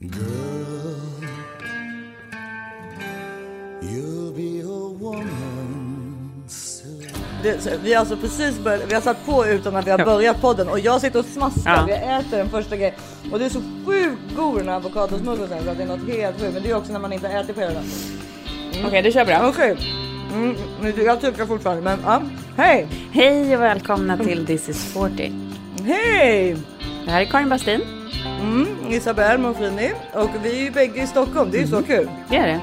Girl, you'll be a woman soon. Det, så, vi har alltså precis börjat, vi har satt på utan att vi har Ja. börjat podden och jag sitter och smaskar. Ja. Jag äter den första grejen och det är så sjukt god den här avokadosmoothien så att det är något helt sjukt. Men det är också när man inte äter på hela dagen. Okej, du kör bra. Okej. Mm, men jag tycker fortfarande men ja. Hej! Hej och välkomna till This is 40. Hej! Det här är Karin Bastin. Mm, Isabelle Monfrini och vi är ju bägge i Stockholm. Det är ju så kul. Det är det.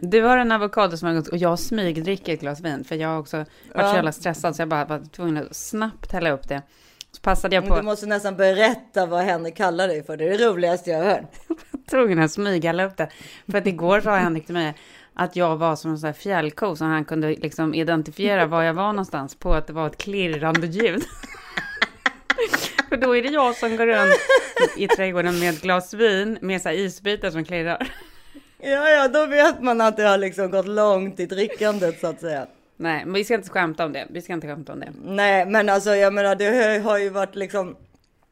Du har en avokadosmörgås och jag smygdricker ett glas vin för jag har också varit Ja. så jävla stressad så jag bara var tvungen att snabbt hälla upp det. Så passade jag Men Du på, måste nästan berätta vad Henrik kallar dig för. Det är det roligaste jag har hört. tvungen att smyghälla upp det. För att igår sa Henrik till mig att jag var som en sån här fjällko så han kunde liksom identifiera var jag var någonstans på att det var ett klirrande ljud. För då är det jag som går runt i trädgården med ett glas vin med så här isbitar som klirrar. Ja, ja, då vet man att det har liksom gått långt i drickandet så att säga. Nej, men vi ska inte skämta om det. Vi ska inte skämta om det. Nej, men alltså jag menar, det har- har ju varit liksom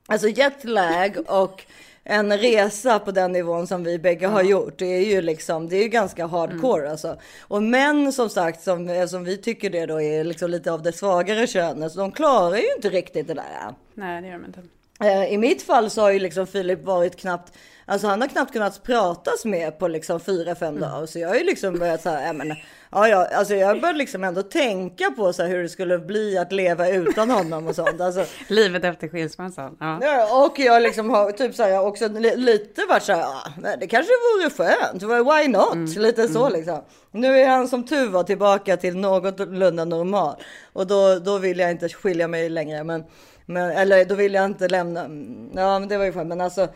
alltså jetlag och en resa på den nivån som vi bägge har gjort. Det är ju liksom, det är ju ganska hardcore Mm. alltså. Och män som sagt, som, som vi tycker det då är liksom lite av det svagare könet, så de klarar ju inte riktigt det där. Nej, det gör de inte. Eh, I mitt fall så har ju liksom Filip varit knappt, alltså han har knappt kunnat pratas med på liksom fyra, fem Mm. dagar. Så jag har ju liksom börjat så här, ja men, ja, ja, alltså jag började liksom ändå tänka på så här hur det skulle bli att leva utan honom och sånt. Alltså, Livet efter skilsmässan. Ja. och jag liksom har typ så här, jag har också li- lite varit så här, ja, det kanske vore skönt, why not? Mm. Lite så liksom. Nu är han som tur var tillbaka till någorlunda normal och då, då vill jag inte skilja mig längre. Men, men, eller då vill jag inte lämna. Ja, men det var ju skönt. Men alltså,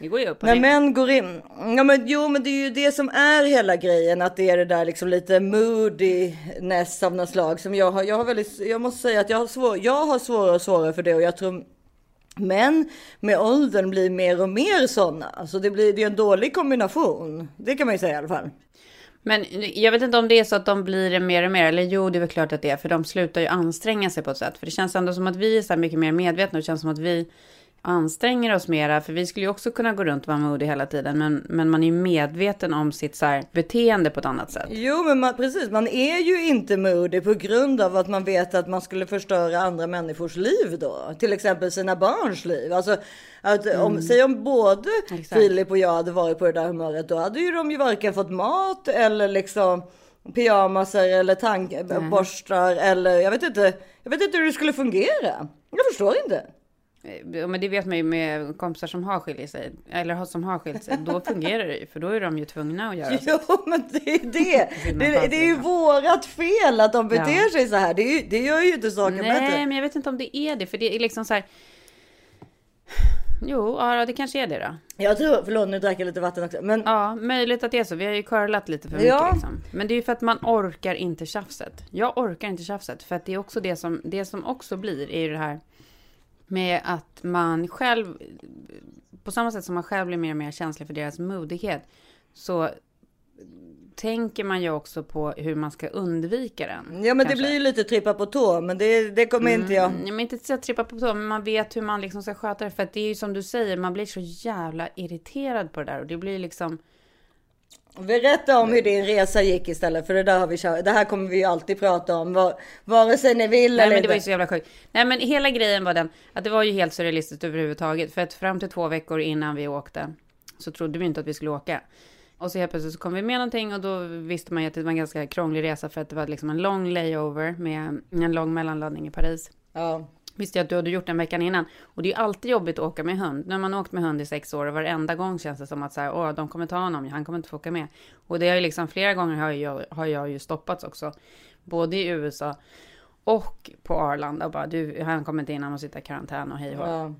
Det går ju upp och när ner. män går in. Ja, men jo, men det är ju det som är hela grejen, att det är det där liksom lite moodiness av något slag som jag har. Jag har väldigt, jag måste säga att jag har svår, jag har svårare och svårare för det och jag tror men med åldern blir mer och mer sådana. Alltså det blir det är en dålig kombination. Det kan man ju säga i alla fall. Men jag vet inte om det är så att de blir det mer och mer. Eller jo, det är väl klart att det är. För de slutar ju anstränga sig på ett sätt. För det känns ändå som att vi är så här mycket mer medvetna. Och det känns som att vi anstränger oss mera. För vi skulle ju också kunna gå runt och vara modig hela tiden. Men, men man är ju medveten om sitt så här beteende på ett annat sätt. Jo, men man, precis. Man är ju inte modig på grund av att man vet att man skulle förstöra andra människors liv då. Till exempel sina barns liv. Alltså, att om, säg om både Exakt. Filip och jag hade varit på det där humöret, då hade ju de ju varken fått mat eller liksom pyjamaser eller tandborstar eller jag vet inte. Jag vet inte hur det skulle fungera. Jag förstår inte. Ja, Men det vet man ju med kompisar som har skilt sig. Eller som har skilt sig. Då fungerar det ju. För då är de ju tvungna att göra så. Jo, men det är det. Det, det är ju allt, vårat fel att de beter Ja. sig så här. Det, är det gör ju inte saken Nej, bättre. men jag vet inte om det är det. För det är liksom så här. Jo, ja, det kanske är det då. Jag tror, förlåt nu drack jag lite vatten också. Men Ja, möjligt att det är så. Vi har ju curlat lite för mycket Ja. liksom. Men det är ju för att man orkar inte tjafset. Jag orkar inte tjafset. För att det är också det som, det som också blir är ju det här med att man själv, på samma sätt som man själv blir mer och mer känslig för deras modighet, så tänker man ju också på hur man ska undvika den. Ja men det kanske. blir ju lite trippa på tå men det, det kommer inte jag. Mm, men inte så trippa på tå, men man vet hur man liksom ska sköta det. För att det är ju som du säger, man blir så jävla irriterad på det där. Och det blir liksom... Berätta om hur din resa gick istället för det där har vi kört. Det här kommer vi ju alltid prata om var, vare sig ni vill Nej eller men det var ju så jävla sjukt. Nej men hela grejen var den att det var ju helt surrealistiskt överhuvudtaget. För att fram till två veckor innan vi åkte så trodde vi inte att vi skulle åka. Och så helt plötsligt så kom vi med någonting och då visste man ju att det var en ganska krånglig resa för att det var liksom en lång layover med en lång mellanlandning i Paris. Ja. Visste jag att du hade gjort den veckan innan. Och det är alltid jobbigt att åka med hund. När man har åkt med hund i sex år och varenda gång känns det som att så här, åh, de kommer ta honom, han kommer inte få åka med. Och det har ju liksom flera gånger har jag, har jag ju stoppats också. Både i USA och på Arlanda och bara du, han kommer inte in, han måste sitta i karantän och hej och ja.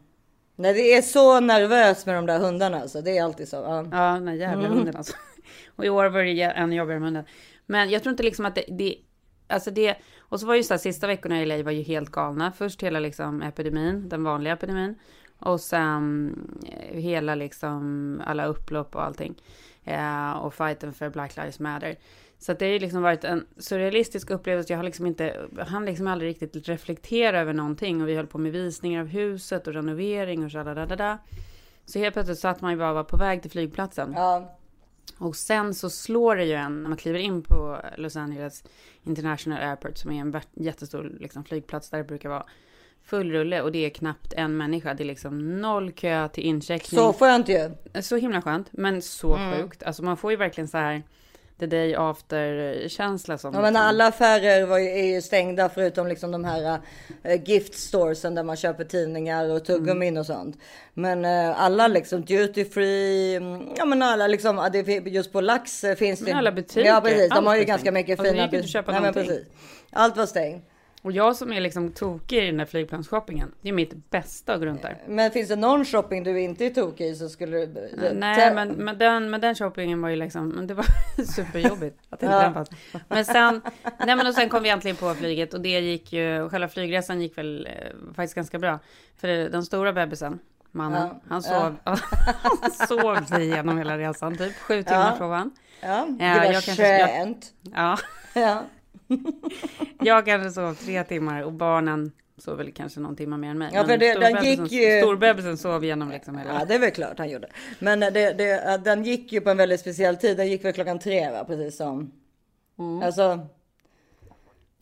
Nej det är så nervöst med de där hundarna alltså. Det är alltid så. Ja. Ja, den där jävla hunden alltså. Och i år var det än jobbigare med hunden. Men jag tror inte liksom att det, det alltså det, och så var ju så här, sista veckorna i LA var ju helt galna. Först hela liksom epidemin, den vanliga epidemin. Och sen eh, hela liksom alla upplopp och allting. Eh, och fighten för Black Lives Matter. Så att det har ju liksom varit en surrealistisk upplevelse. Jag har liksom inte, han liksom aldrig riktigt reflektera över någonting. Och vi höll på med visningar av huset och renovering och da Så helt plötsligt satt man ju bara var på väg till flygplatsen. Ja. Och sen så slår det ju en när man kliver in på Los Angeles International Airport som är en jättestor liksom, flygplats där det brukar vara full rulle och det är knappt en människa. Det är liksom noll kö till incheckning. Så skönt ju. Så himla skönt, men så Mm. sjukt. Alltså man får ju verkligen så här the day after känsla som. Ja, men alla affärer var ju, är ju stängda förutom liksom de här äh, gift storesen där man köper tidningar och tuggummin Mm. och sånt. Men äh, alla liksom duty free, mm, ja men alla liksom, just på Lax finns det. Men alla butiker, Ja precis, de har ju ganska mycket fina inte att köpa Nej, men precis. Allt var stängt. Och jag som är liksom tokig i den där flygplansshoppingen. Det är mitt bästa att gå runt där. Men finns det någon shopping du inte är tokig i så skulle du... Nej, men, men, den, men den shoppingen var ju liksom, men det var superjobbigt att inte Ja. den fanns. Men sen, nej men och sen kom vi äntligen på flyget och det gick ju, själva flygresan gick väl eh, faktiskt ganska bra. För den stora bebisen, mannen, Ja, han sov, han sov sig igenom hela resan, typ sju timmar Ja. sov han. Ja, det Ja, var jag kanske skönt. Ja, Ja. jag kanske sov tre timmar och barnen sov väl kanske någon timme mer än mig. Ja, för det- den gick ju- Storbebisen sov igenom liksom hela. ja, det är väl klart han gjorde. Men det, det, den gick ju på en väldigt speciell tid. Den gick väl klockan tre va, precis som. Mm. Alltså,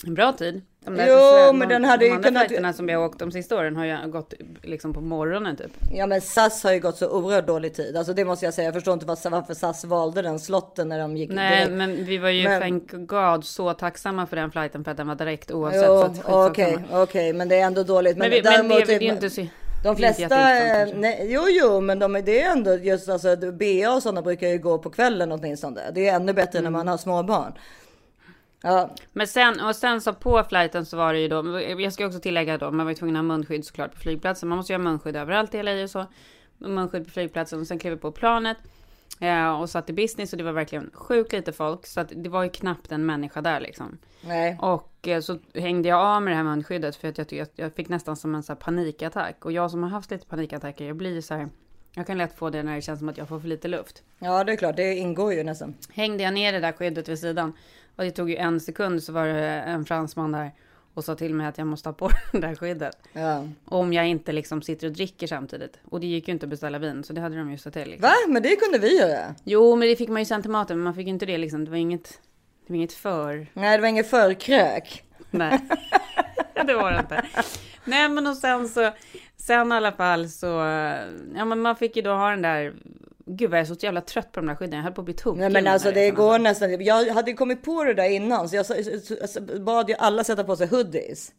En bra tid. De Jo, så- men de, den hade de ju andra kunnat- flighterna som vi har åkt de sista åren har ju gått liksom på morgonen typ. ja men SAS har ju gått så oerhört dålig tid. Alltså det måste jag säga. Jag förstår inte varför SAS valde den slotten när de gick Nej, direkt. men vi var ju Men- thank God så tacksamma för den flighten för att den var direkt oavsett. Jo, okej, okej, men det är ändå dåligt. Men, vi, men det, däremot är- det är ju inte så... De flesta, kanske. nej, jo jo, men de, det är ändå just alltså BA och sådana brukar ju gå på kvällen åtminstone. Det är ännu bättre Mm. när man har små barn. Ja, Men sen, och sen så på flighten så var det ju då, jag ska också tillägga då, man var ju tvungen att ha munskydd såklart på flygplatsen. Man måste ju ha munskydd överallt i LA och så. Munskydd på flygplatsen och sen klev vi på planet. eh, och satt i business och det var verkligen sjukt lite folk. Så att det var ju knappt en människa där liksom. nej. Och eh, så hängde jag av med det här munskyddet för att jag, jag, jag fick nästan som en så panikattack. Och jag som har haft lite panikattacker, jag blir så här. Jag kan lätt få det när det känns som att jag får för lite luft. Ja, det är klart, det ingår ju nästan. Hängde jag ner det där skyddet vid sidan och det tog ju en sekund så var det en fransman där och sa till mig att jag måste ha på det där skyddet. Ja. Om jag inte liksom sitter och dricker samtidigt. Och det gick ju inte att beställa vin så det hade de ju sett till. Liksom. Va? Men det kunde vi göra. Jo men det fick man ju sen till maten men man fick inte det liksom. Det var inget, det var inget för. Nej, det var inget förkrök. Nej, det var det inte. Nej, men och sen så, sen i alla fall så, ja men man fick ju då ha den där, gud vad jag är så jävla trött på de där skydden, jag höll på att bli tokig. Nej men alltså det går nästan. Jag hade kommit på det där innan så jag bad ju alla sätta på sig hoodies.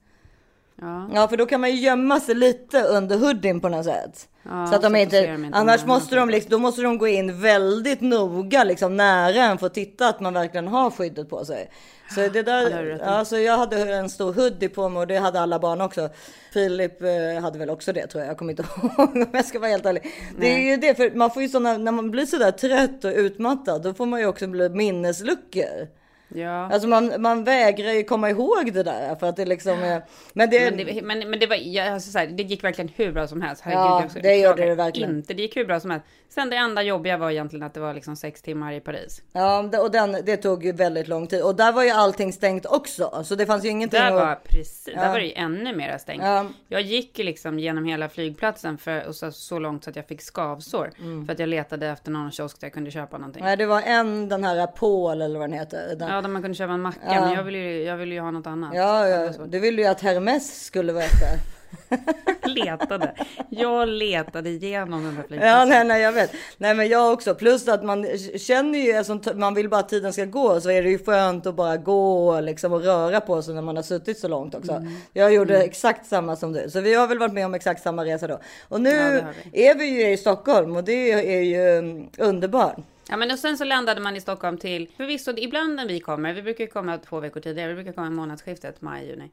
Ja, Ja för då kan man ju gömma sig lite under hoodien på något sätt. ja, så att de ser inte, de inte annars måste de liksom, då måste de gå in väldigt noga liksom nära en för att titta att man verkligen har skyddet på sig. Så det Ja, där, i. alltså jag hade en stor hoodie på mig och det hade alla barn också. Filip eh, hade väl också det tror jag, jag kommer inte ihåg om jag ska vara helt ärlig. Det är ju det, för man får ju sådana, när man blir sådär trött och utmattad, då får man ju också bli minnesluckor. Ja. Alltså man, man vägrar ju komma ihåg det där för att det liksom är, men det, Men det, men, men det var, jag, alltså, så här, det gick verkligen hur bra som helst. Ja, jag det gjorde det verkligen. Inte, det gick hur bra som helst. Sen det enda jobbiga var egentligen att det var liksom sex timmar i Paris. Ja, och den, det tog ju väldigt lång tid. Och där var ju allting stängt också. Så det fanns ju ingenting Där att... var precis, Ja. där var det ju ännu mer stängt. Ja. Jag gick ju liksom genom hela flygplatsen för, och så, så långt så att jag fick skavsår. Mm. För att jag letade efter någon kiosk där jag kunde köpa någonting. Nej, det var en, den här Paul eller vad den heter. Den, Ja, där man kunde köpa en macka, Ja. men jag ville ju, jag ville ju ha något annat. ja, ja, du ville ju att Hermes skulle vara efter. letade. Jag letade igenom den Ja, flygplatsen. nej, nej, jag vet. Nej, men jag också. Plus att man känner ju, alltså, man vill bara att tiden ska gå, så är det ju skönt att bara gå liksom, och röra på sig när man har suttit så långt också. Mm. Jag gjorde exakt samma som du, så vi har väl varit med om exakt samma resa då. Och nu Ja, har är vi ju i Stockholm och det är ju mm, underbart. Ja, men och sen så landade man i Stockholm till, förvisso ibland när vi kommer, vi brukar komma två veckor tidigare, vi brukar komma månadsskiftet, maj, juni.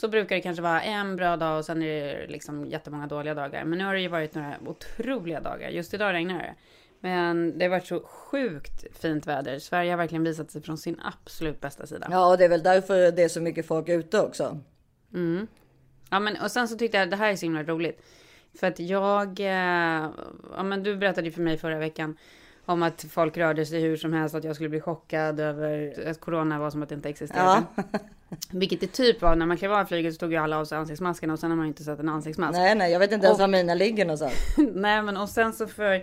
Så brukar det kanske vara en bra dag och sen är det liksom jättemånga dåliga dagar. Men nu har det ju varit några otroliga dagar. Just idag regnar det. Men det har varit så sjukt fint väder. Sverige har verkligen visat sig från sin absolut bästa sida. Ja, och det är väl därför det är så mycket folk ute också. Ja, men och sen så tyckte jag det här är så himla roligt. För att jag, eh, ja men du berättade ju för mig förra veckan Om att folk rörde sig hur som helst, att jag skulle bli chockad över att corona var som att det inte existerade. Ja. Vilket det typ var, när man klev av flyget så tog ju alla av sig ansiktsmaskerna och sen har man ju inte sett en ansiktsmask. Nej, nej, jag vet inte ens Och- var mina ligger någonstans. Nej men och sen så för,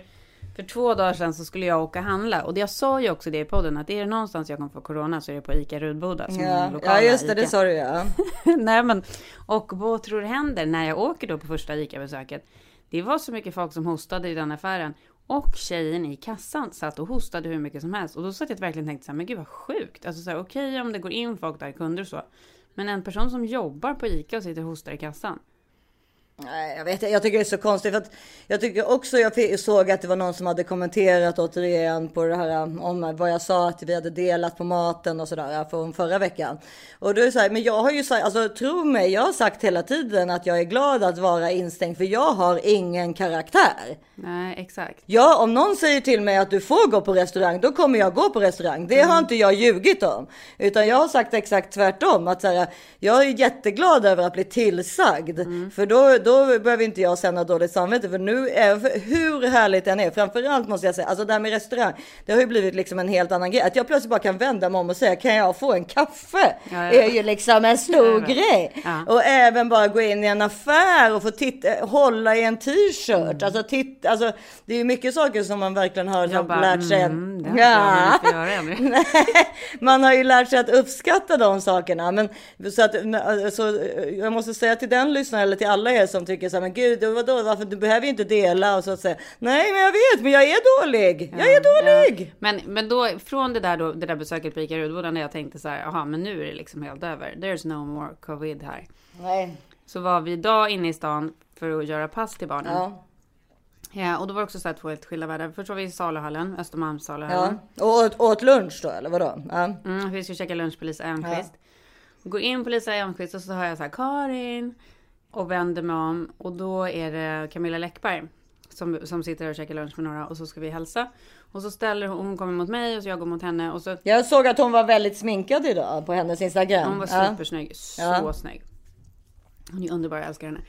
för två dagar sedan så skulle jag åka handla. Och det jag sa ju också det i podden att är det någonstans jag kommer få corona så är det på ICA Rudboda. Som Ja, lokala ja just det, ICA. det sa du ja. Nej men, och vad tror du händer när jag åker då på första ICA-besöket? Det var så mycket folk som hostade i den affären. Och tjejen i kassan satt och hostade hur mycket som helst. Och då satt jag verkligen och tänkte så här, men gud vad sjukt. Alltså så här, okej om det går in folk där, kunder och så. Men en person som jobbar på ICA och sitter och hostar i kassan. Nej, jag vet. Jag tycker det är så konstigt för att jag tycker också jag såg att det var någon som hade kommenterat återigen på det här om vad jag sa att vi hade delat på maten och sådär från förra veckan. Och då är det så här, men jag har ju sagt, alltså tro mig, jag har sagt hela tiden att jag är glad att vara instängd för jag har ingen karaktär. Nej, exakt. Ja, om någon säger till mig att du får gå på restaurang, då kommer jag gå på restaurang. Det har inte jag ljugit om, utan jag har sagt exakt tvärtom. Att så här, jag är jätteglad över att bli tillsagd, för då, då behöver inte jag känna dåligt samvete. För nu är för hur härligt den är, framförallt måste jag säga, alltså det här med restaurang, det har ju blivit liksom en helt annan grej. Att jag plötsligt bara kan vända mig om och säga, kan jag få en kaffe? Ja, ja. är ju liksom en stor vet. grej. Ja. Och även bara gå in i en affär och få titta, hålla i en t-shirt. Alltså, titta, alltså, det är ju mycket saker som man verkligen har Jag bara, lärt sig. mm, det ännu. Nej, man har ju lärt sig att uppskatta de sakerna. Men, så att, alltså, jag måste säga till den lyssnaren eller till alla er som tycker så här, men gud, vadå, varför, du behöver ju inte dela och så att säga. Nej, men jag vet, men jag är dålig. Jag är dålig. Ja. Men, men då från det där, då, det där besöket på ICA Rudboda när jag tänkte så här, jaha, men nu är det liksom helt över. There's no more covid här. Nej. Så var vi idag inne i stan för att göra pass till barnen. Ja. Ja, och då var det också så här två helt skilda världar. Först var vi i saluhallen, Östermalms ja. Och åt, åt lunch då, eller vadå? Ja. Mm, vi skulle käka lunch på Lisa Elmqvist. Går in på Lisa Elmqvist och så hör jag så här Karin. Och vänder mig om och då är det Camilla Läckberg. Som, som sitter och käkar lunch med några och så ska vi hälsa. Och så ställer hon, hon kommer mot mig och så jag går mot henne och så Jag såg att hon var väldigt sminkad idag på hennes Instagram. Hon var Ja. supersnygg. Så Ja. snygg. Hon är underbar, jag älskar henne.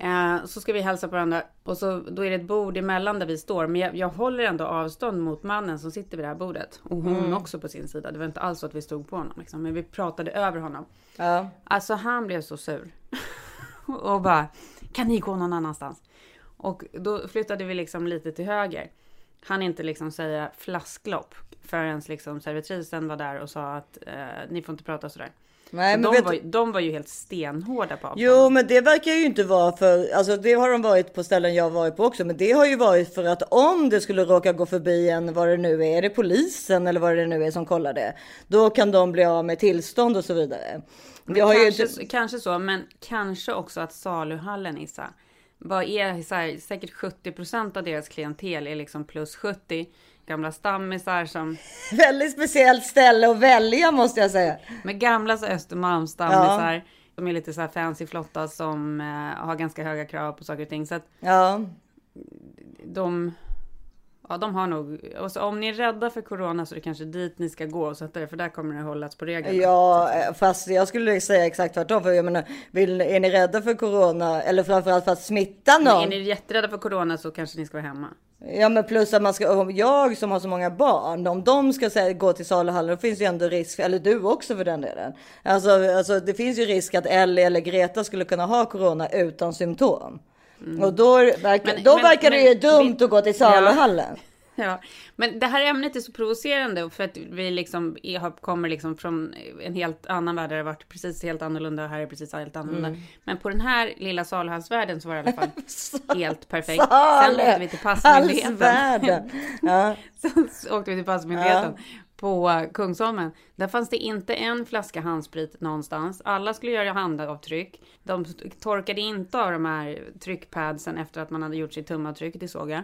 Eh, så ska vi hälsa på varandra och så då är det ett bord emellan där vi står. Men jag, jag håller ändå avstånd mot mannen som sitter vid det här bordet. Och hon Mm. också på sin sida. Det var inte alls så att vi stod på honom. Liksom. Men vi pratade över honom. Ja. Alltså han blev så sur. Och bara, kan ni gå någon annanstans? Och då flyttade vi liksom lite till höger. Han inte liksom säga flasklopp förrän liksom servitrisen var där och sa att eh, ni får inte prata sådär. Nej, men de, vet var, de var ju helt stenhårda på avstånd. Jo, men det verkar ju inte vara för, alltså det har de varit på ställen jag varit på också, men det har ju varit för att om det skulle råka gå förbi en, vad det nu är, är det polisen eller vad det nu är som kollar det, då kan de bli av med tillstånd och så vidare. Det har kanske, inte, kanske så, men kanske också att saluhallen Issa. Vad är så här, säkert 70% av deras klientel är liksom plus 70 gamla stammisar som väldigt speciellt ställe att välja måste jag säga. med gamla så Östermalms stammisar. De är lite så här fancy flotta som eh, har ganska höga krav på saker och ting. Så att Ja, de, ja, de har nog, och om ni är rädda för corona så är det kanske dit ni ska gå och sätta det, för där kommer det hållas på reglerna. ja, fast jag skulle säga exakt tvärtom, för jag menar, vill, är ni rädda för corona eller framförallt för att smitta Men någon? är ni jätterädda för corona så kanske ni ska vara hemma. Ja men plus att man ska, om jag som har så många barn, om de ska säga, gå till saluhallen, då finns ju ändå risk, eller du också för den delen. Alltså, alltså det finns ju risk att Ellie eller Greta skulle kunna ha corona utan symptom. Och då, verkar, Mm. Men- då men- verkar det men ju dumt vi- att gå till saluhallen. Ja, men det här ämnet är så provocerande för att vi liksom kommer liksom från en helt annan värld där det varit precis helt annorlunda och här är precis helt annorlunda. Mm. Men på den här lilla saluhallsvärlden så var det i alla fall helt perfekt. Sen åkte vi till passmyndigheten. Ja. Sen åkte vi till passmyndigheten på Kungsholmen. Där fanns det inte en flaska handsprit någonstans. Alla skulle göra handavtryck. De torkade inte av de här tryckpadsen efter att man hade gjort sitt tumavtryck, det såg jag.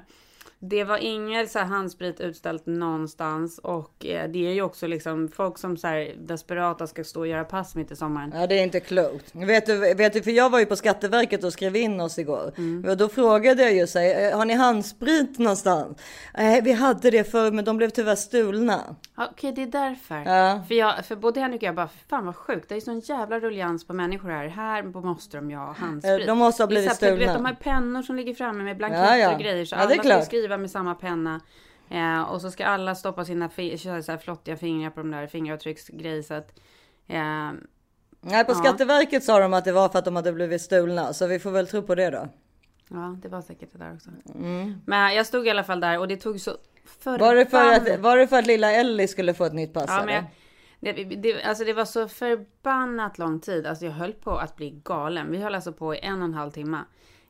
Det var ingen så här handsprit utställt någonstans och eh, det är ju också liksom folk som så här desperata ska stå och göra pass mitt i sommaren. Ja, det är inte klokt. Vet du, vet du, för jag var ju på Skatteverket och skrev in oss igår. Mm. Och då frågade jag ju sig, har ni handsprit någonstans? Nej, vi hade det förr, men de blev tyvärr stulna. Ja, Okej, det är därför. Ja. För, jag, för både Henrik och jag bara, fan vad sjukt. Det är sån jävla ruljans på människor här. Här måste de ju ha handsprit. Eh, de måste ha blivit så här, Du vet, stulna. de har pennor som ligger framme med blanketter Ja, ja. och grejer. Så Ja, det är alla klart. Skriva med samma penna. Eh, och så ska alla stoppa sina så flottiga fingrar på de där fingeravtrycksgrejer. Så att, eh, Nej, på Ja. Skatteverket sa de att det var för att de hade blivit stulna, så vi får väl tro på det då. ja, det var säkert det där också. Men jag stod i alla fall där och det tog så Mm. Var det, för att, var det för att lilla Ellie skulle få ett nytt pass? Ja, men det, det, alltså det var så förbannat lång tid. Alltså jag höll på att bli galen. Vi höll alltså på i en och en halv timme.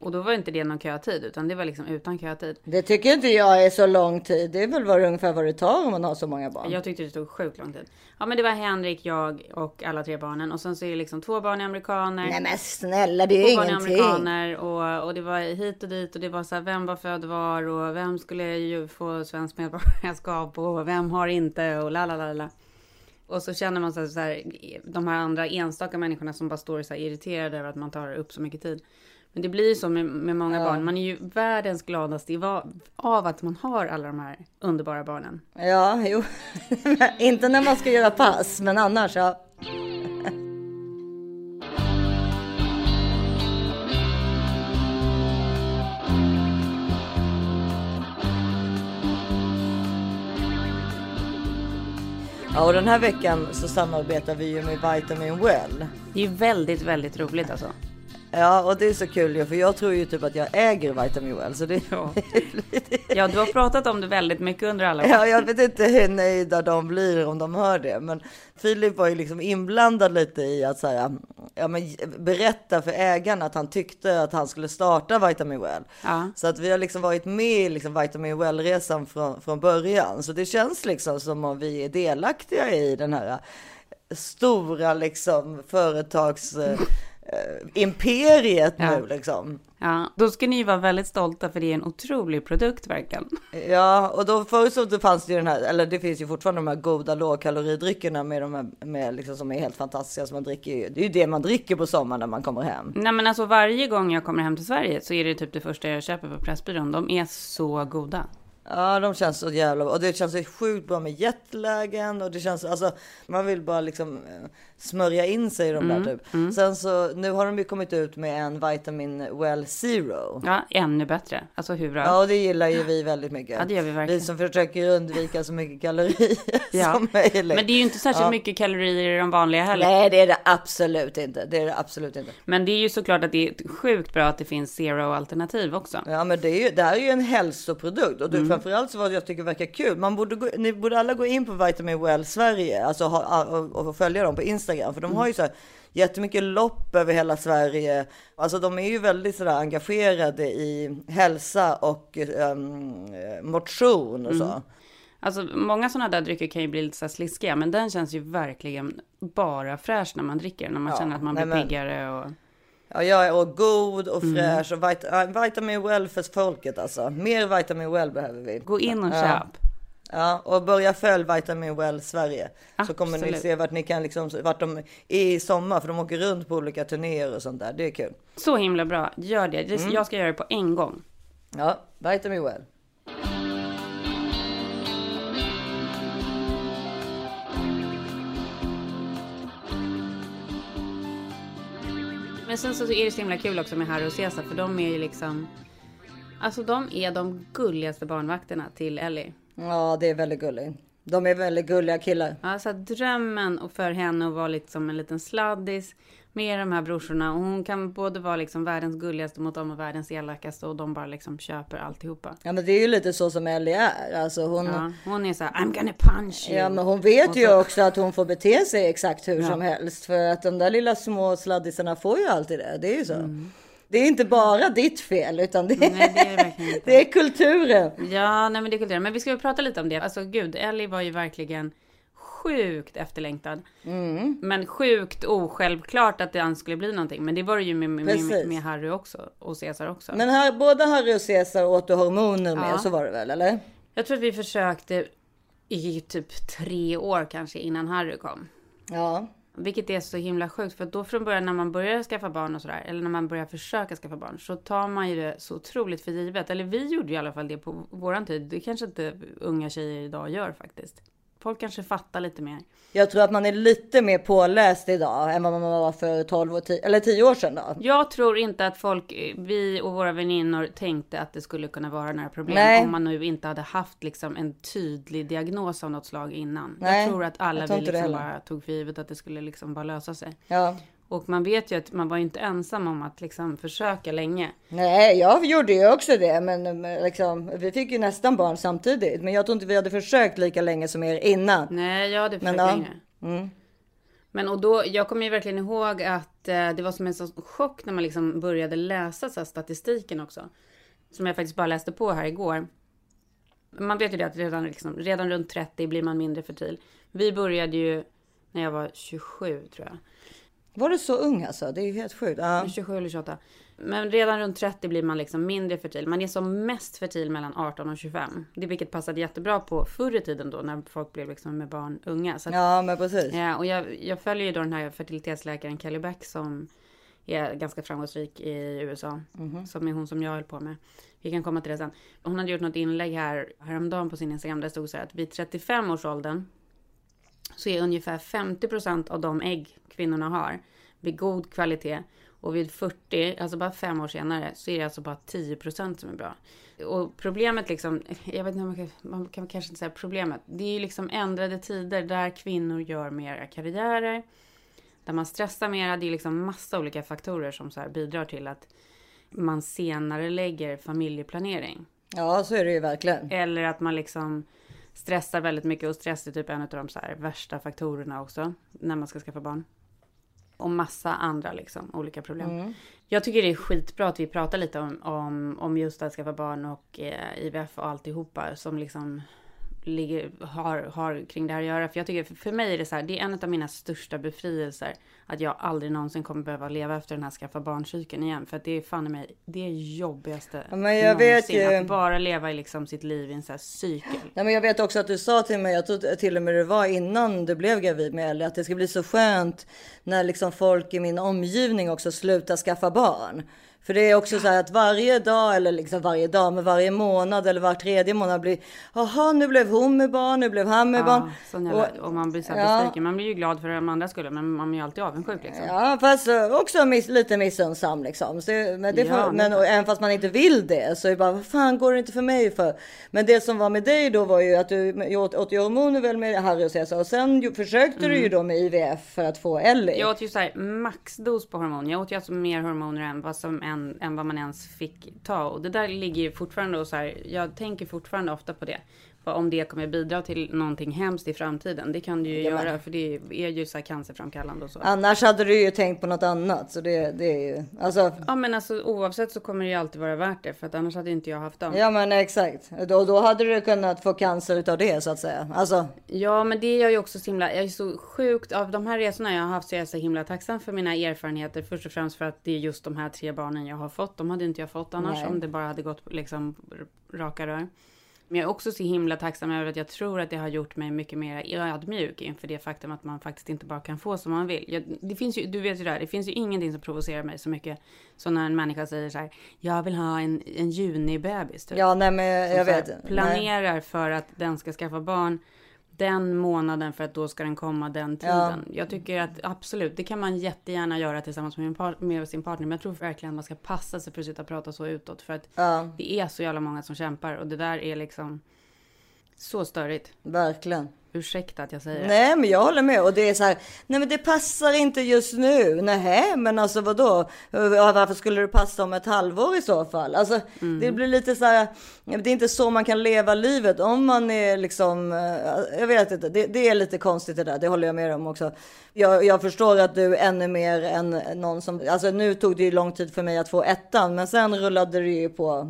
Och då var inte det någon kötid, utan det var liksom utan kötid. Det tycker inte jag är så lång tid. Det är väl vad, ungefär vad det tar om man har så många barn. Jag tyckte det tog sjukt lång tid. Ja men det var Henrik, jag och alla tre barnen. Och sen så är det liksom två barn är amerikaner. Nej men snälla, det är två barn är ingenting. amerikaner och, och det var hit och dit och det var så här, vem var född var och vem skulle ju få svenskt medborgarskap och vem har inte och la la la la. Och så känner man sig så här, de här andra enstaka människorna som bara står så här irriterade över att man tar upp så mycket tid. Men det blir ju så med, med många barn. Man är ju världens gladaste av att man har alla de här underbara barnen. Ja, jo. inte när man ska göra pass, men annars ja. Ja, och den här veckan så samarbetar vi ju med Vitamin Well. Det är ju väldigt, väldigt roligt alltså. Ja, och det är så kul ju, för jag tror ju typ att jag äger Vitamin Well, så det Ja. Ja, du har pratat om det väldigt mycket under alla år. Ja, jag vet inte hur nöjda de blir om de hör det, men Filip var ju liksom inblandad lite i att säga, ja, men berätta för ägaren att han tyckte att han skulle starta Vitamin Well. Ja. Så att vi har liksom varit med i liksom Vitamin Well-resan från, från början. Så det känns liksom som om vi är delaktiga i den här stora liksom företags imperiet Ja. nu liksom. Ja, då ska ni vara väldigt stolta för det är en otrolig produkt verkligen. Ja, och då förut så fanns det ju den här, eller det finns ju fortfarande de här goda lågkaloridryckerna med de här, med liksom som är helt fantastiska som man dricker. Det är ju det man dricker på sommaren när man kommer hem. Nej men alltså varje gång jag kommer hem till Sverige så är det typ det första jag köper på Pressbyrån. De är så goda. Ja, de känns så jävla bra. Och det känns så sjukt bra med jetlagen och det känns alltså man vill bara liksom eh, smörja in sig i de Mm, där typ. Sen så nu har de ju kommit ut med en Vitamin Well Zero. Ja, ännu bättre. Alltså hur bra? Ja, och det gillar ju vi väldigt mycket. Ja, det gör vi verkligen. Vi som försöker undvika så mycket kalorier Ja. som möjligt. Men det är ju inte särskilt Ja. mycket kalorier i de vanliga heller. Nej, det är det absolut inte. Det är det absolut inte. Men det är ju såklart att det är sjukt bra att det finns zero-alternativ också. Ja, men det, är ju, det här är ju en hälsoprodukt och det, Mm. Framförallt så vad jag tycker verkar kul. Man borde gå, ni borde alla gå in på Vitamin Well Sverige, alltså ha, och, och följa dem på Instagram, för de har ju så här jättemycket lopp över hela Sverige. Alltså de är ju väldigt sådär engagerade i hälsa och um, motion och så. Alltså många sådana där drycker kan ju bli lite så sliskiga, men den känns ju verkligen bara fräsch när man dricker. När man Ja, känner att man blir men- piggare och... Ja, jag är och god och Mm. fräsch och vit, ja, Vitamin Well för folket alltså. Mer Vitamin Well behöver vi. Gå in och Ja. köp. Ja, och börja följ Vitamin Well Sverige. Så kommer ni Absolut. se vart ni kan liksom, vart de är i sommar, för de åker runt på olika turnéer och sånt där. Det är kul. Så himla bra. Gör det. Det- Jag ska göra det på en gång. Ja, Vitamin Well. Men sen så är det så himla kul också med Harry och Cesar, för de är ju liksom... Alltså de är de gulligaste barnvakterna till Ellie. Ja, det är väldigt gulligt. De är väldigt gulliga killar. Alltså drömmen och för henne att vara liksom en liten sladdis med de här brorsorna. Och hon kan både vara liksom världens gulligaste mot dem och världens elakaste och de bara liksom köper alltihopa. Ja, men det är ju lite så som Ellie är. Alltså hon, ja. Ja, hon är så här, I'm gonna punch you. men hon vet Och ju så- också att hon får bete sig exakt hur Ja. som helst. För att de där lilla små sladdisarna får ju alltid det. Det är ju så. Mm. Det är inte bara ditt fel, utan det, Nej, det är det är kulturen. Ja, nej men det är kulturen. Men vi ska väl prata lite om det. Alltså gud, Ellie var ju verkligen sjukt efterlängtad. Mm. Men sjukt osjälvklart att det skulle bli någonting. Men det var det ju med, med, med, med Harry också. Och Caesar också. Men här, både Harry och Caesar åt du hormoner med, Ja. så var det väl, eller? Jag tror att vi försökte i typ tre år kanske innan Harry kom. Ja. Vilket är så himla sjukt för då från början när man börjar skaffa barn och sådär. Eller när man börjar försöka skaffa barn. Så tar man ju det så otroligt för givet. Eller vi gjorde ju i alla fall det på våran tid. Det kanske inte unga tjejer idag gör faktiskt. Folk kanske fattar lite mer. Jag tror att man är lite mer påläst idag än vad man var för 12 och 10, eller 10 år sedan då. Jag tror inte att folk, vi och våra väninnor tänkte att det skulle kunna vara några problem Nej. om man nu inte hade haft liksom en tydlig diagnos av något slag innan. Nej, jag tror att alla vi liksom bara tog för givet att det skulle liksom bara lösa sig. Ja. Och man vet ju att man var inte ensam om att liksom försöka länge. Nej, jag gjorde ju också det, men liksom, vi fick ju nästan barn samtidigt. Men jag tror inte vi hade försökt lika länge som er innan. Nej, jag hade försökt Men ja. längre. Mm. Men och då, jag kommer ju verkligen ihåg att eh, det var som en sån chock när man liksom började läsa så statistiken också. Som jag faktiskt bara läste på här igår. Man vet ju det att redan, liksom, redan runt 30 blir man mindre fertil. Vi började ju när jag var 27 tror jag. Var du så ung alltså? Det är ju helt sjukt. Ja. 27 eller 28. Men redan runt 30 blir man liksom mindre fertil. Man är som mest fertil mellan 18 och 25. Det vilket passade jättebra på förr i tiden då när folk blev liksom med barn unga. Att, ja, men precis. Ja, och jag, jag följer ju då den här fertilitetsläkaren Kelly Beck som är ganska framgångsrik i USA. Som är hon som jag höll på med. Vi kan komma till det sen. Hon hade gjort något inlägg här häromdagen på sin Instagram. Där det stod så här att vid 35 års åldern så är ungefär 50% av de ägg kvinnorna har vid god kvalitet. Och vid 40, alltså bara fem år senare, så är det alltså bara 10% som är bra. Och problemet liksom, jag vet inte, man kan, man kan kanske inte säga problemet. Det är ju liksom ändrade tider där kvinnor gör mera karriärer. Där man stressar mera. Det är liksom massa olika faktorer som så bidrar till att man senare lägger familjeplanering. Ja, så är det ju verkligen. Eller att man liksom stressar väldigt mycket och stress är typ en av de så här värsta faktorerna också när man ska skaffa barn. Och massa andra liksom olika problem. Jag tycker det är skitbra att vi pratar lite om, om, om just att skaffa barn och eh, IVF och alltihopa som liksom ligger, har, har kring det här att göra. För jag tycker, för, mig är det så här, det är en av mina största befrielser. Att jag aldrig någonsin kommer behöva leva efter den här skaffa barncykeln igen. För att det är fan i mig det jobbigaste Ja, men jag vet någonsin. ju- Att bara leva i liksom sitt liv i en sån här cykel. Ja, men jag vet också att du sa till mig, jag tror till och med det var innan du blev gravid med Ellie, att det ska bli så skönt när liksom folk i min omgivning också slutar skaffa barn. För det är också så här att varje dag, eller liksom varje dag, men varje månad eller var tredje månad blir, jaha nu blev hon med barn, nu blev han med barn. Ja, sån jävla, och, man blir så här Ja. besviken. Man blir ju glad för de andra skulle, men man är ju alltid avundsjuk liksom. Ja, fast eh, också miss, lite missunnsam liksom. Så, men det får, Ja, men och, även fast man inte vill det så är det bara, vad fan går det inte för mig för? Men det som var med dig då var ju att du åt, åt ju hormoner väl med Harry och Cesar och sen ju, försökte du ju då med IVF för att få Ellie. Mm. Jag åt ju så här maxdos på hormon. Jag åt ju alltså mer hormoner än vad, som, än, än vad man ens fick ta. Och det där ligger ju fortfarande och så här. Jag tänker fortfarande ofta på det. Om det kommer bidra till någonting hemskt i framtiden. Det kan det ju Ja, men- göra. För det är ju så här cancerframkallande och så. Annars hade du ju tänkt på något annat. Så det, det är ju, alltså, Ja men alltså oavsett så kommer det ju alltid vara värt det. För att annars hade inte jag haft dem. ja men exakt. Då, då hade du kunnat få cancer utav det så att säga. Alltså, Ja, men det är jag ju också så himla, jag är så sjukt, av de här resorna jag har haft så är jag så himla tacksam för mina erfarenheter. Först och främst för att det är just de här tre barnen jag har fått. De hade inte jag fått annars Nej. om det bara hade gått liksom raka rör. Men jag är också så himla tacksam över att jag tror att det har gjort mig mycket mer ödmjuk inför det faktum att man faktiskt inte bara kan få som man vill. Jag, det finns ju, du vet ju det här, det finns ju ingenting som provocerar mig så mycket som när en människa säger så här, jag vill ha en, en junibebis. Typ ja nej men jag här vet. Nej. planerar för att den ska skaffa barn den månaden för att då ska den komma den tiden. Jag tycker att absolut, det kan man jättegärna göra tillsammans med, par, med sin partner. Men jag tror verkligen att man ska passa sig för att sitta och prata så utåt. För att Ja, det är så jävla många som kämpar och det där är liksom så störigt. verkligen. Ursäkta att jag säger det. Nej, men jag håller med. Och det är så här, nej men det passar inte just nu. Nej, men alltså vadå? Ja, Varför skulle det passa om ett halvår i så fall? Alltså, Mm. det blir lite så här, det är inte så man kan leva livet. Om man är liksom, eh, jag vet inte, det, det är lite konstigt det där. Det håller jag med om också. Jag, jag förstår att du ännu mer än någon som, alltså nu tog det ju lång tid för mig att få ettan, men sen rullade det ju på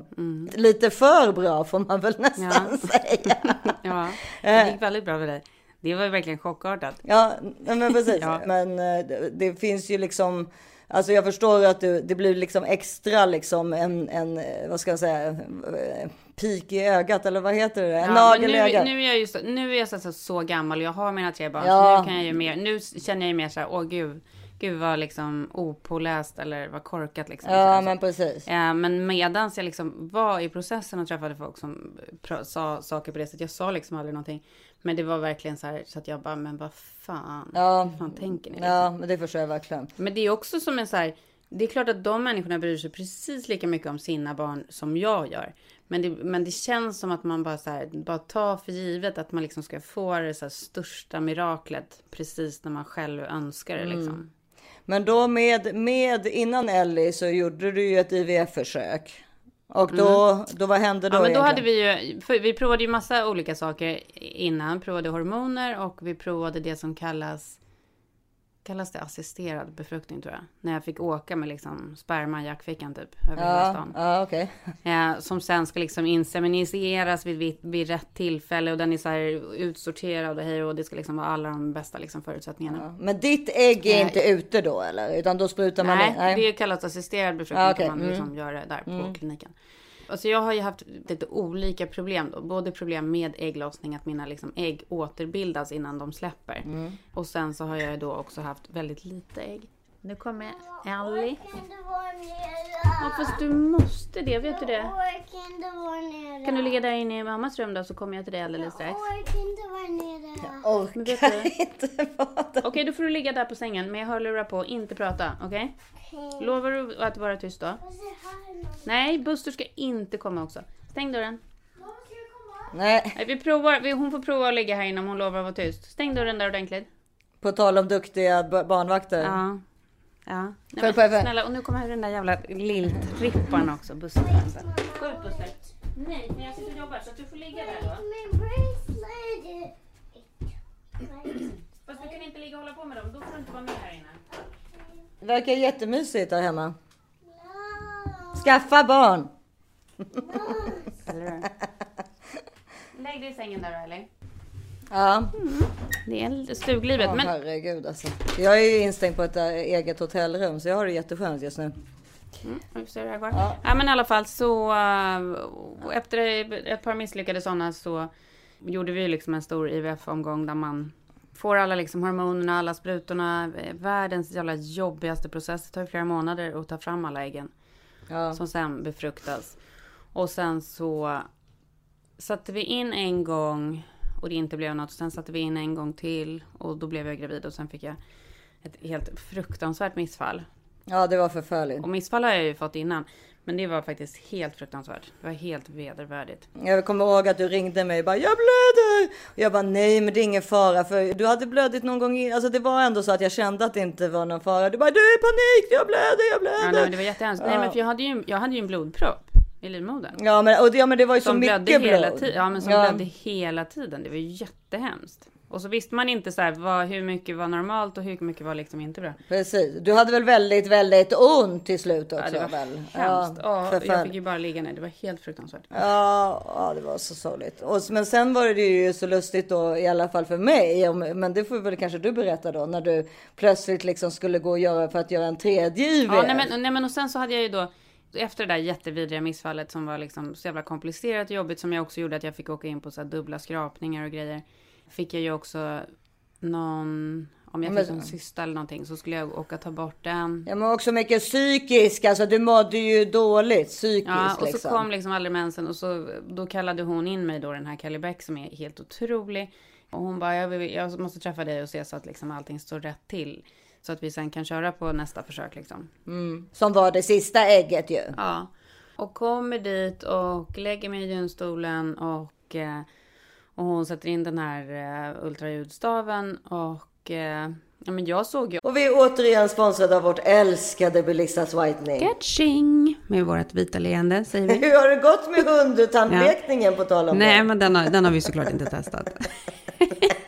lite för bra får man väl nästan säga. Ja, Eh. det gick väldigt bra för dig. Det var ju verkligen chockartat. Ja, men precis. Ja. Men eh, det, det finns ju liksom, alltså jag förstår att du, det blir liksom extra liksom en, en, eh, vad ska jag säga, eh, pik i ögat eller vad heter det? En Ja, nagel i nu, ögat. nu är jag ju så, nu är jag så, så, så gammal och jag har mina tre barn. Ja. Så nu kan jag ju mer, nu känner jag ju mer så här, åh gud. Gud vad liksom opåläst eller vad korkat liksom. Ja, men precis. Eh, Men medans jag liksom var i processen och träffade folk som sa saker på det sättet. Jag sa liksom aldrig någonting. Men det var verkligen så här så att jag bara, men vad fan. Ja. Vad fan tänker ni? Liksom? Ja, men det förstår jag verkligen. Men det är också som en så här. Det är klart att de människorna bryr sig precis lika mycket om sina barn som jag gör. Men det, men det känns som att man bara så här, bara tar för givet att man liksom ska få det så största miraklet precis när man själv önskar det Mm. Men då med, med innan Ellie så gjorde du ju ett IVF-försök. Och då, då vad hände då Mm. Ja, men då egentligen? hade vi ju, vi provade ju massa olika saker innan. Provade hormoner och vi provade det som kallas, kallas det assisterad befruktning tror jag. När jag fick åka med liksom sperma i jackfickan typ, över hela Ja, stan. ja okej. Eh, som sen ska liksom inseminiseras vid, vid, vid rätt tillfälle och den är så här utsorterad och hej och det ska liksom vara alla de bästa liksom förutsättningarna. Ja. Men ditt ägg är Nej. inte ute då eller? Utan då sprutar man Nej, in? det kallas assisterad befruktning Ja, okej. kan man Mm. liksom göra där på kliniken. Alltså jag har ju haft lite olika problem då. Både problem med ägglossning, att mina liksom ägg återbildas innan de släpper. Mm. Och sen så har jag då också haft väldigt lite ägg. Nu kommer Ellie. Du vara Ja, fast du måste det, vet du det? Orkar inte vara nere? Kan du ligga där inne i mammas rum då så kommer jag till dig alldeles strax. Orkar inte vara nere? Men vet Orkar du? inte vara Okej, då får du ligga där på sängen med hörlurar på, inte prata, okej? Lovar du att vara tyst då? Och. Nej, Buster ska inte komma också. Stäng dörren. Nej, Nej, vi provar, hon får prova att ligga här inne om hon lovar att vara tyst. Stäng dörren där ordentligt. på tal om duktiga barnvakter. Ja. Ja. Nej, men, snälla, och nu kommer den där jävla lilltrippan också, vänta. Gå ut Buster. Nej, men jag sitter och jobbar så att du får ligga där då. Fast du kan inte ligga och hålla på med dem, då får du inte vara med här inne. Det verkar jättemysigt där hemma. Skaffa barn! Lägg dig i sängen där då, Ja, Det är stuglivet. Åh, men herregud alltså. Jag är ju instängd på ett äh, eget hotellrum så jag har det jätteskönt just nu. Mm, vi får se hur det här går. Ja. Ja. men i alla fall så äh, efter ett par misslyckade sådana så gjorde vi liksom en stor IVF-omgång där man får alla liksom hormonerna, alla sprutorna, världens jävla jobbigaste process. Det tar ju flera månader att ta fram alla äggen Ja. som sen befruktas. Och sen så satte vi in en gång och det inte blev något. Sen satte vi in en gång till och då blev jag gravid och sen fick jag ett helt fruktansvärt missfall. ja, det var förfärligt. Och missfall har jag ju fått innan. Men det var faktiskt helt fruktansvärt. Det var helt vedervärdigt. Jag kommer ihåg att du ringde mig och bara jag blöder. Och jag bara nej men det är ingen fara för du hade blödit någon gång in. Alltså det var ändå så att jag kände att det inte var någon fara. Du bara du är i panik, jag blöder, jag Ja, blöder. nej, men det var jättehemskt. Nej, Ja. men för jag hade ju, jag hade ju en blodpropp i livmodern. Ja men, och det, ja, men det var ju så Som blödde mycket hela blod. tiden. Ja, men som Ja. blödde hela tiden. Det var ju jättehemskt. Och så visste man inte så här, vad, hur mycket var normalt och hur mycket var liksom inte bra. Precis. Du hade väl väldigt, väldigt ont till slut också Ja, det var väl? hemskt. Ja, jag förfärligt. fick ju bara ligga ner. Det var helt fruktansvärt. Ja, ja, det var så sorgligt. Och, men sen var det ju så lustigt då, i alla fall för mig. Men det får väl kanske du berätta då, när du plötsligt liksom skulle gå och göra för att göra en tredje IVF. Ja, nej men, nej men och sen så hade jag ju då efter det där jättevidriga missfallet som var liksom så jävla komplicerat och jobbigt som jag också gjorde att jag fick åka in på så här dubbla skrapningar och grejer. Fick jag ju också någon, om jag fick en cysta eller någonting så skulle jag åka ta bort den. Ja, men också mycket psykisk, alltså du mådde ju dåligt psykiskt Ja, och så liksom. kom liksom aldrig mensen och så då kallade hon in mig då den här Kelly Beck som är helt otrolig. Och hon bara, jag, vill, jag måste träffa dig och se så att liksom allting står rätt till. Så att vi sen kan köra på nästa försök liksom. Som var det sista ägget ju. Ja. Och kommer dit och lägger mig i gynstolen och, eh, och hon sätter in den här eh, ultraljudstaven och eh, ja, men jag såg ju Och vi är återigen sponsrade av vårt älskade Belissas Whitening. Catching med vårt vita leende säger vi. Hur har det gått med hundtandlekningen på tal om Nej, det? men den har, den har vi såklart inte testat.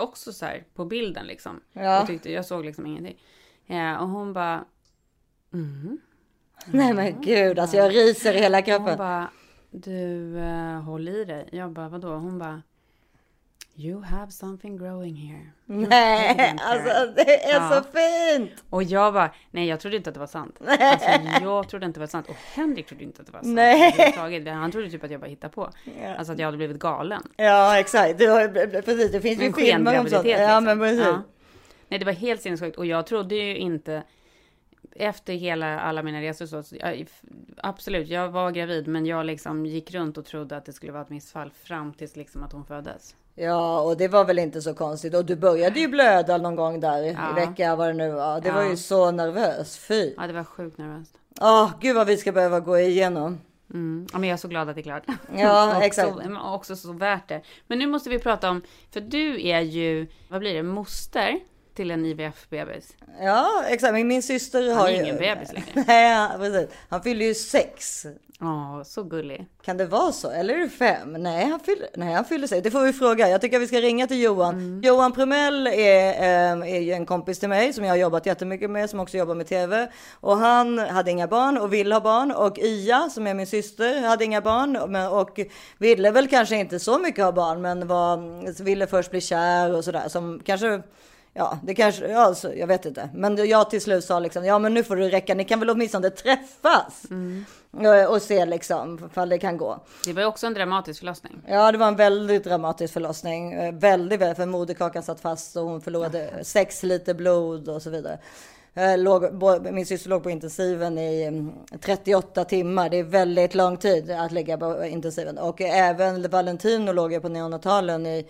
Också så här på bilden liksom. Ja. Jag, tyckte, jag såg liksom ingenting. Eh, och hon bara, Nej men gud, alltså jag ryser i hela hon kroppen. bara, du uh, håll i dig. Jag bara, vadå? Hon bara, you have something growing here. Nej, alltså det är Ja. så fint. Och jag bara, nej jag trodde inte att det var sant. Alltså jag trodde inte det var sant. Och Henrik trodde inte att det var sant. Nej. Han trodde typ att jag bara hittade på. Alltså att jag hade blivit galen. Ja, exakt. Du har, precis, det finns ju En filmer om sånt. skengraviditet. Ja, liksom. men precis. Ja. Nej, det var helt sinnessjukt. Och jag trodde ju inte... Efter hela, alla mina resor så, så jag, absolut, jag var gravid, men jag liksom gick runt och trodde att det skulle vara ett missfall fram tills liksom att hon föddes. Ja, och det var väl inte så konstigt. Och du började ju blöda någon gång där i Ja. vecka, vad det nu var. Det var Ja. ju så nervös. Fy. Ja, det var sjukt nervöst. Åh, gud vad vi ska behöva gå igenom. Mm. Ja, men jag är så glad att det är klart. Ja, Och exakt. Så, också så värt det. Men nu måste vi prata om, för du är ju, vad blir det, moster till en IVF-bebis. Ja, exakt. Men min syster Han har är ju... ingen bebis längre. Nej, ja, precis. Han fyller ju sex. Ja, så gullig. Kan det vara så? Eller är det fem? Nej, han fyller, nej, han fyller sex. Det får vi fråga. Jag tycker att vi ska ringa till Johan. Mm. Johan Prumell är, eh, är ju en kompis till mig som jag har jobbat jättemycket med, som också jobbar med tv. Och han hade inga barn och vill ha barn. Och Ia, som är min syster, hade inga barn och ville väl kanske inte så mycket ha barn, men var, ville först bli kär och sådär. Som kanske Ja, det kanske, ja, alltså, jag vet inte. Men jag till slut sa liksom, ja men nu får det räcka, ni kan väl åtminstone träffas. Ja, Och se liksom, ifall det kan gå. Det var ju också en dramatisk förlossning. Ja, det var en väldigt dramatisk förlossning. Eh, Väldigt, väldigt, för moderkakan satt fast och hon förlorade sex liter blod och så vidare. Eh, Låg, min syster låg på intensiven i mm, 38 timmar. Det är väldigt lång tid att ligga på intensiven. Och även Valentino låg ju på neonatalen i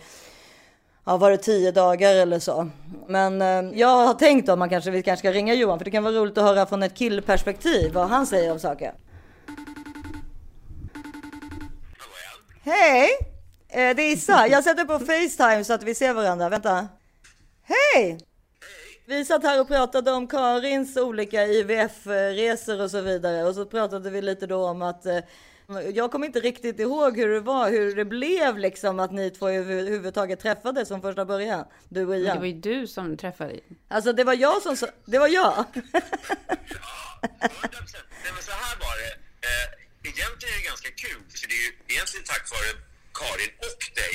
Ja, var det tio dagar eller så. Men eh, jag har tänkt om man kanske, vi kanske ska ringa Johan för det kan vara roligt att höra från ett killperspektiv vad han säger om saken. Hej! Eh, det är Issa. Jag sätter på Facetime så att vi ser varandra. Vänta. Hej! Vi satt här och pratade om Karins olika IVF-resor och så vidare. Och så pratade vi lite då om att eh, jag kommer inte riktigt ihåg hur det var, hur det blev liksom att ni två överhuvudtaget träffades från första början. Du och Men Ian. det var ju du som träffade. Alltså det var jag som sa, det var jag. Ja, 100%. Nej, men så här var det. Eh, egentligen är det ganska kul, för det är ju egentligen tack vare Karin och dig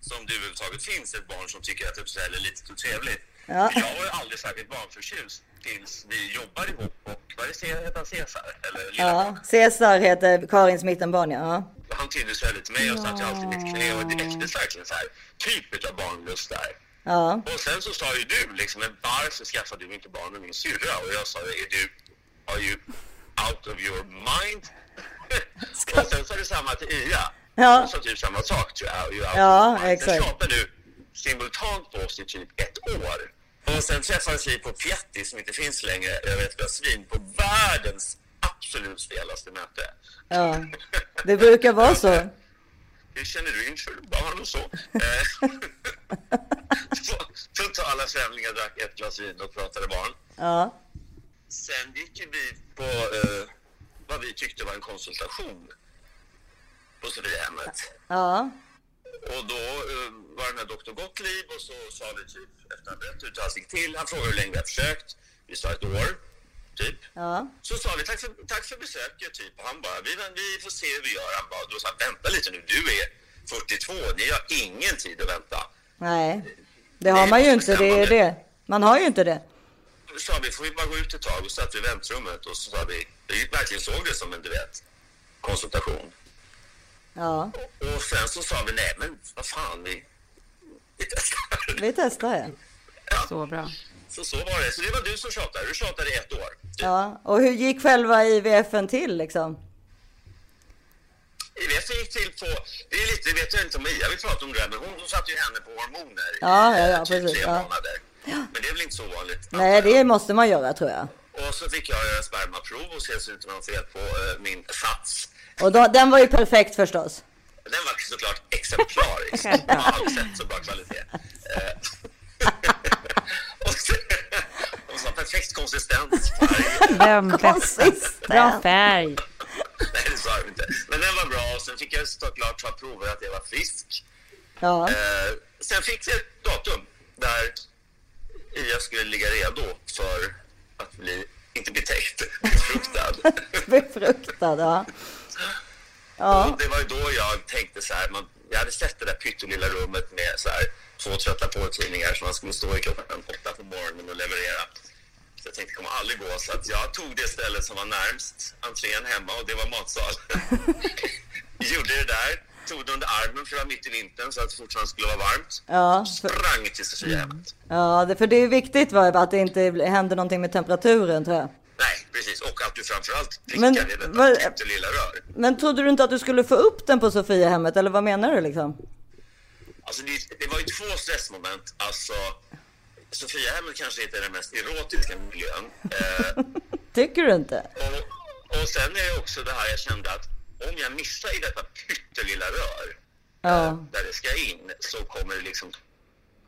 som det överhuvudtaget finns ett barn som tycker att Uppsala är lite så trevligt. Ja. Jag var ju aldrig särskilt barnförtjust tills vi jobbade ihop och vad är det? Heter han Cesar? Eller lilla Ja, Cesar heter Karins mittenbarn ja. Han trivdes väldigt med mig och satt ju alltid i mitt knä och det väcktes verkligen så här typ av barnlust där. Ja, Och sen så sa ju du liksom, men varför skaffade du inte barn med min syrra? Och jag sa, är du, are you out of your mind? Och sen sa du samma till Ia. Ja. Sa typ samma sak tror jag. Ja, exakt. Sen tjatade du simultant på oss i typ ett år. Och sen träffades vi på Pietti som inte finns längre, över ett glas vin, på världens absolut stelaste möte. Ja, det brukar vara så. Hur känner du inför barn och så? Eh, så- Totala främlingar drack ett glas vin och pratade barn. Ja, Sen gick vi på eh, vad vi tyckte var en konsultation på Sofiahemmet. ja, Och då eh, var den här doktor Gottlieb och så sa vi typ efter att berättade hur allt gick till. Han frågade hur länge vi har försökt. Vi sa ett år, typ. ja, Så sa vi tack för, tack för besöket, typ. Och han bara, vi, vi får se hur vi gör. Han bara, då sa han, vänta lite nu, du är 42, ni har ingen tid att vänta. nej. Det har man ju inte, det är det. Man har ju inte det. Då sa vi, får vi bara gå ut ett tag? Och satt vi i väntrummet och så sa vi, vi verkligen såg det som en, du vet, konsultation. Ja, Och sen så sa vi, nej men vad fan, vi, vi testar. vi testar ja. Så bra. Så så var det. Så det var du som tjatade. Du tjatade i ett år. Ja, och hur gick själva IVFen till liksom? Det gick till på, det är lite, vet jag inte om Mia vill prata om det här, men hon, hon satte ju henne på hormoner Ja, i ja, ja, typ precis, tre ja. månader. Men det är väl inte så vanligt? Nej, jag. det måste man göra tror jag. Och så fick jag göra spermaprov och se så jag har fel på eh, min sats. Och då, den var ju perfekt förstås. Den var såklart exemplarisk. Jag har aldrig sett så bra kvalitet. Eh, och så, och så perfekt konsistens, bästa. Konsistent. Bra färg. Nej, det sa jag inte. Men den var bra och sen fick jag såklart ta prover att jag var frisk. Ja, Eh, sen fick där Ia skulle ligga redo för att bli, inte bli täckt, befruktad. befruktad. Ja. Ja, det var ju då jag tänkte så här, man, jag hade sett det där pyttelilla rummet med så här, två trötta på-tidningar som man skulle stå i klockan åtta på morgonen och leverera. Så jag tänkte det kommer aldrig gå, så att jag tog det stället som var närmst entrén hemma och det var matsal. Gjorde det där, tog det under armen för det var mitt i vintern så att det fortfarande skulle vara varmt. ja, för, Sprang till Sofiahemmet. ja det, för det är viktigt va, att det inte händer någonting med temperaturen tror jag. Nej, precis. Och att du framförallt Men prickar i detta pyttelilla rör. Men trodde du inte att du skulle få upp den på Sofiahemmet eller vad menar du liksom? Alltså det, det var ju två stressmoment. Alltså, Sofiahemmet kanske inte är den mest erotiska miljön. Eh, Tycker du inte? och, och sen är det också det här jag kände att om jag missar i detta pyttelilla rör Ja. eh, där det ska in så kommer det liksom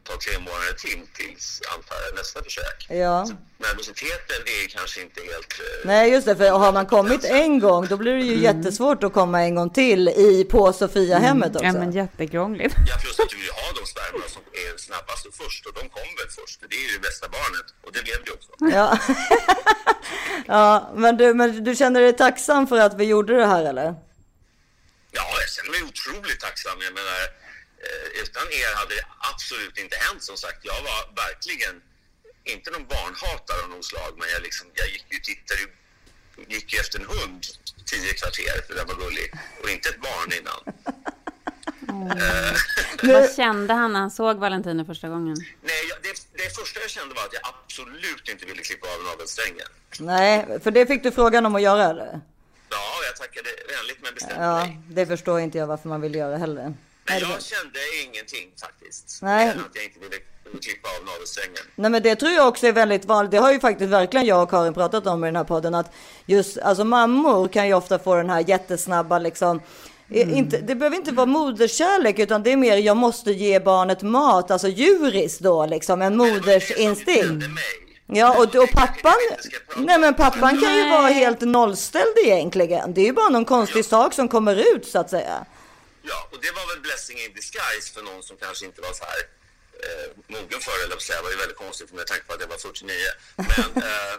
ta tre månader till tills antar jag nästa försök. Ja. Så nervositeten är kanske inte helt... eh, Nej just det, för har man kommit en gång då blir det ju jättesvårt att komma en gång till i, på Sofiahemmet också. Ja, men jättekrångligt. Ja, plus att du vill ha de spermorna som är snabbast och först och de kom väl först. Det är ju det bästa barnet och det blev det också. Ja. ja, men du, men du känner dig tacksam för att vi gjorde det här eller? Ja, jag känner mig otroligt tacksam. Jag menar, utan er hade det absolut inte hänt som sagt. Jag var verkligen inte någon barnhatare av något slag, men jag, liksom, jag gick ju tittade gick ju efter en hund tio kvarter för den var gullig och inte ett barn innan. Vad kände han när han såg Valentino första gången? Nej, jag, det, det första jag kände var att jag absolut inte ville klippa av navelsträngen. Nej, för det fick du frågan om att göra eller? Ja, jag tackade vänligt men bestämt Ja, nej. det förstår inte jag varför man vill göra heller. Men Nej, var- jag kände ingenting faktiskt. Nej. Att jag inte ville klippa av navelsträngen. Nej men det tror jag också är väldigt vanligt. Det har ju faktiskt verkligen jag och Karin pratat om i den här podden. Att just alltså mammor kan ju ofta få den här jättesnabba liksom. eh, Inte, det behöver inte vara moderskärlek utan det är mer jag måste ge barnet mat, alltså djuriskt då liksom, en modersinstinkt. Ja och, och pappan, nej men pappan kan ju Nej. vara helt nollställd egentligen. Det är ju bara någon konstig sak som kommer ut så att säga. Ja, och det var väl blessing in disguise för någon som kanske inte var så här eh, mogen för det, eller säga. Det var ju väldigt konstigt med tanke på att jag var 49. Men, eh,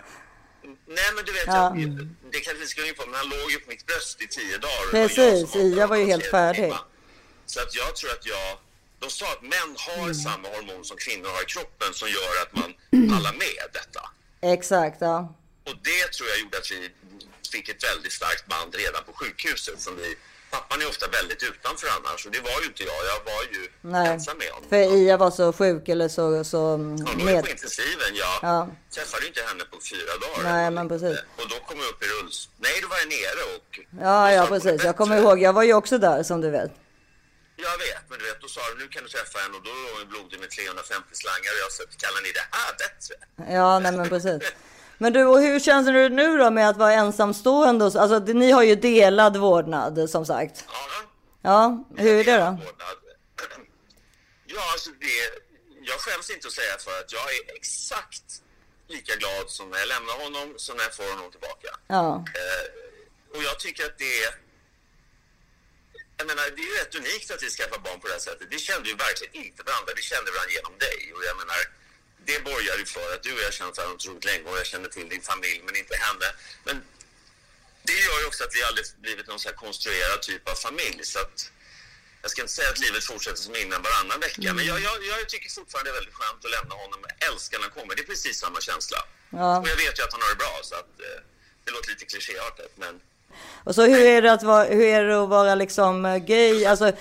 nej men du vet, Ja. jag, det kanske vi ska gå in på, men han låg ju på mitt bröst i tio dagar. jag Precis, som Ia var ju helt färdig. Så att jag tror att jag, de sa att män har Mm. samma hormon som kvinnor har i kroppen som gör att man pallar med detta. Exakt, ja. Och det tror jag gjorde att vi fick ett väldigt starkt band redan på sjukhuset. Som vi, pappan är ofta väldigt utanför annars och det var ju inte jag. Jag var ju Nej, ensam med honom. för Ia var så sjuk eller så, så Hon ju med. på intensiven. Jag Ja. träffade inte henne på fyra dagar. Nej, men precis. Och då kom jag upp i rulls... Nej, då var jag nere och... Ja, ja precis. Jag kommer ihåg. Jag var ju också där som du vet. Jag vet, men du vet, då sa de nu kan du träffa henne och då låg blodig med 350 slangar och jag sa, kallar ni det här bättre? Ja, nej men precis. Men du, och hur känns det nu då med att vara ensamstående? Alltså, ni har ju delad vårdnad som sagt. Ja, Ja, hur är det då? Ja, alltså det, jag skäms inte att säga för att jag är exakt lika glad som när jag lämnar honom som när jag får honom tillbaka. Ja, Eh, och jag tycker att det är... Jag menar, det är ju rätt unikt att vi skaffar barn på det här sättet. Vi kände ju verkligen inte varandra. Vi kände varandra genom dig. Och jag menar, ju för att du och jag känt varandra otroligt länge och jag känner till din familj, men inte henne. Men det gör ju också att vi aldrig blivit någon så konstruerad typ av familj. Så att, jag ska inte säga att livet fortsätter som innan varannan vecka, men jag, jag, jag tycker fortfarande det är väldigt skönt att lämna honom. Jag älskar när han kommer. Det är precis samma känsla. Ja. Och jag vet ju att han har det bra, så att eh, det låter lite klichéartat, men och så hur är det att vara, hur är det att vara liksom eh, gay? Alltså,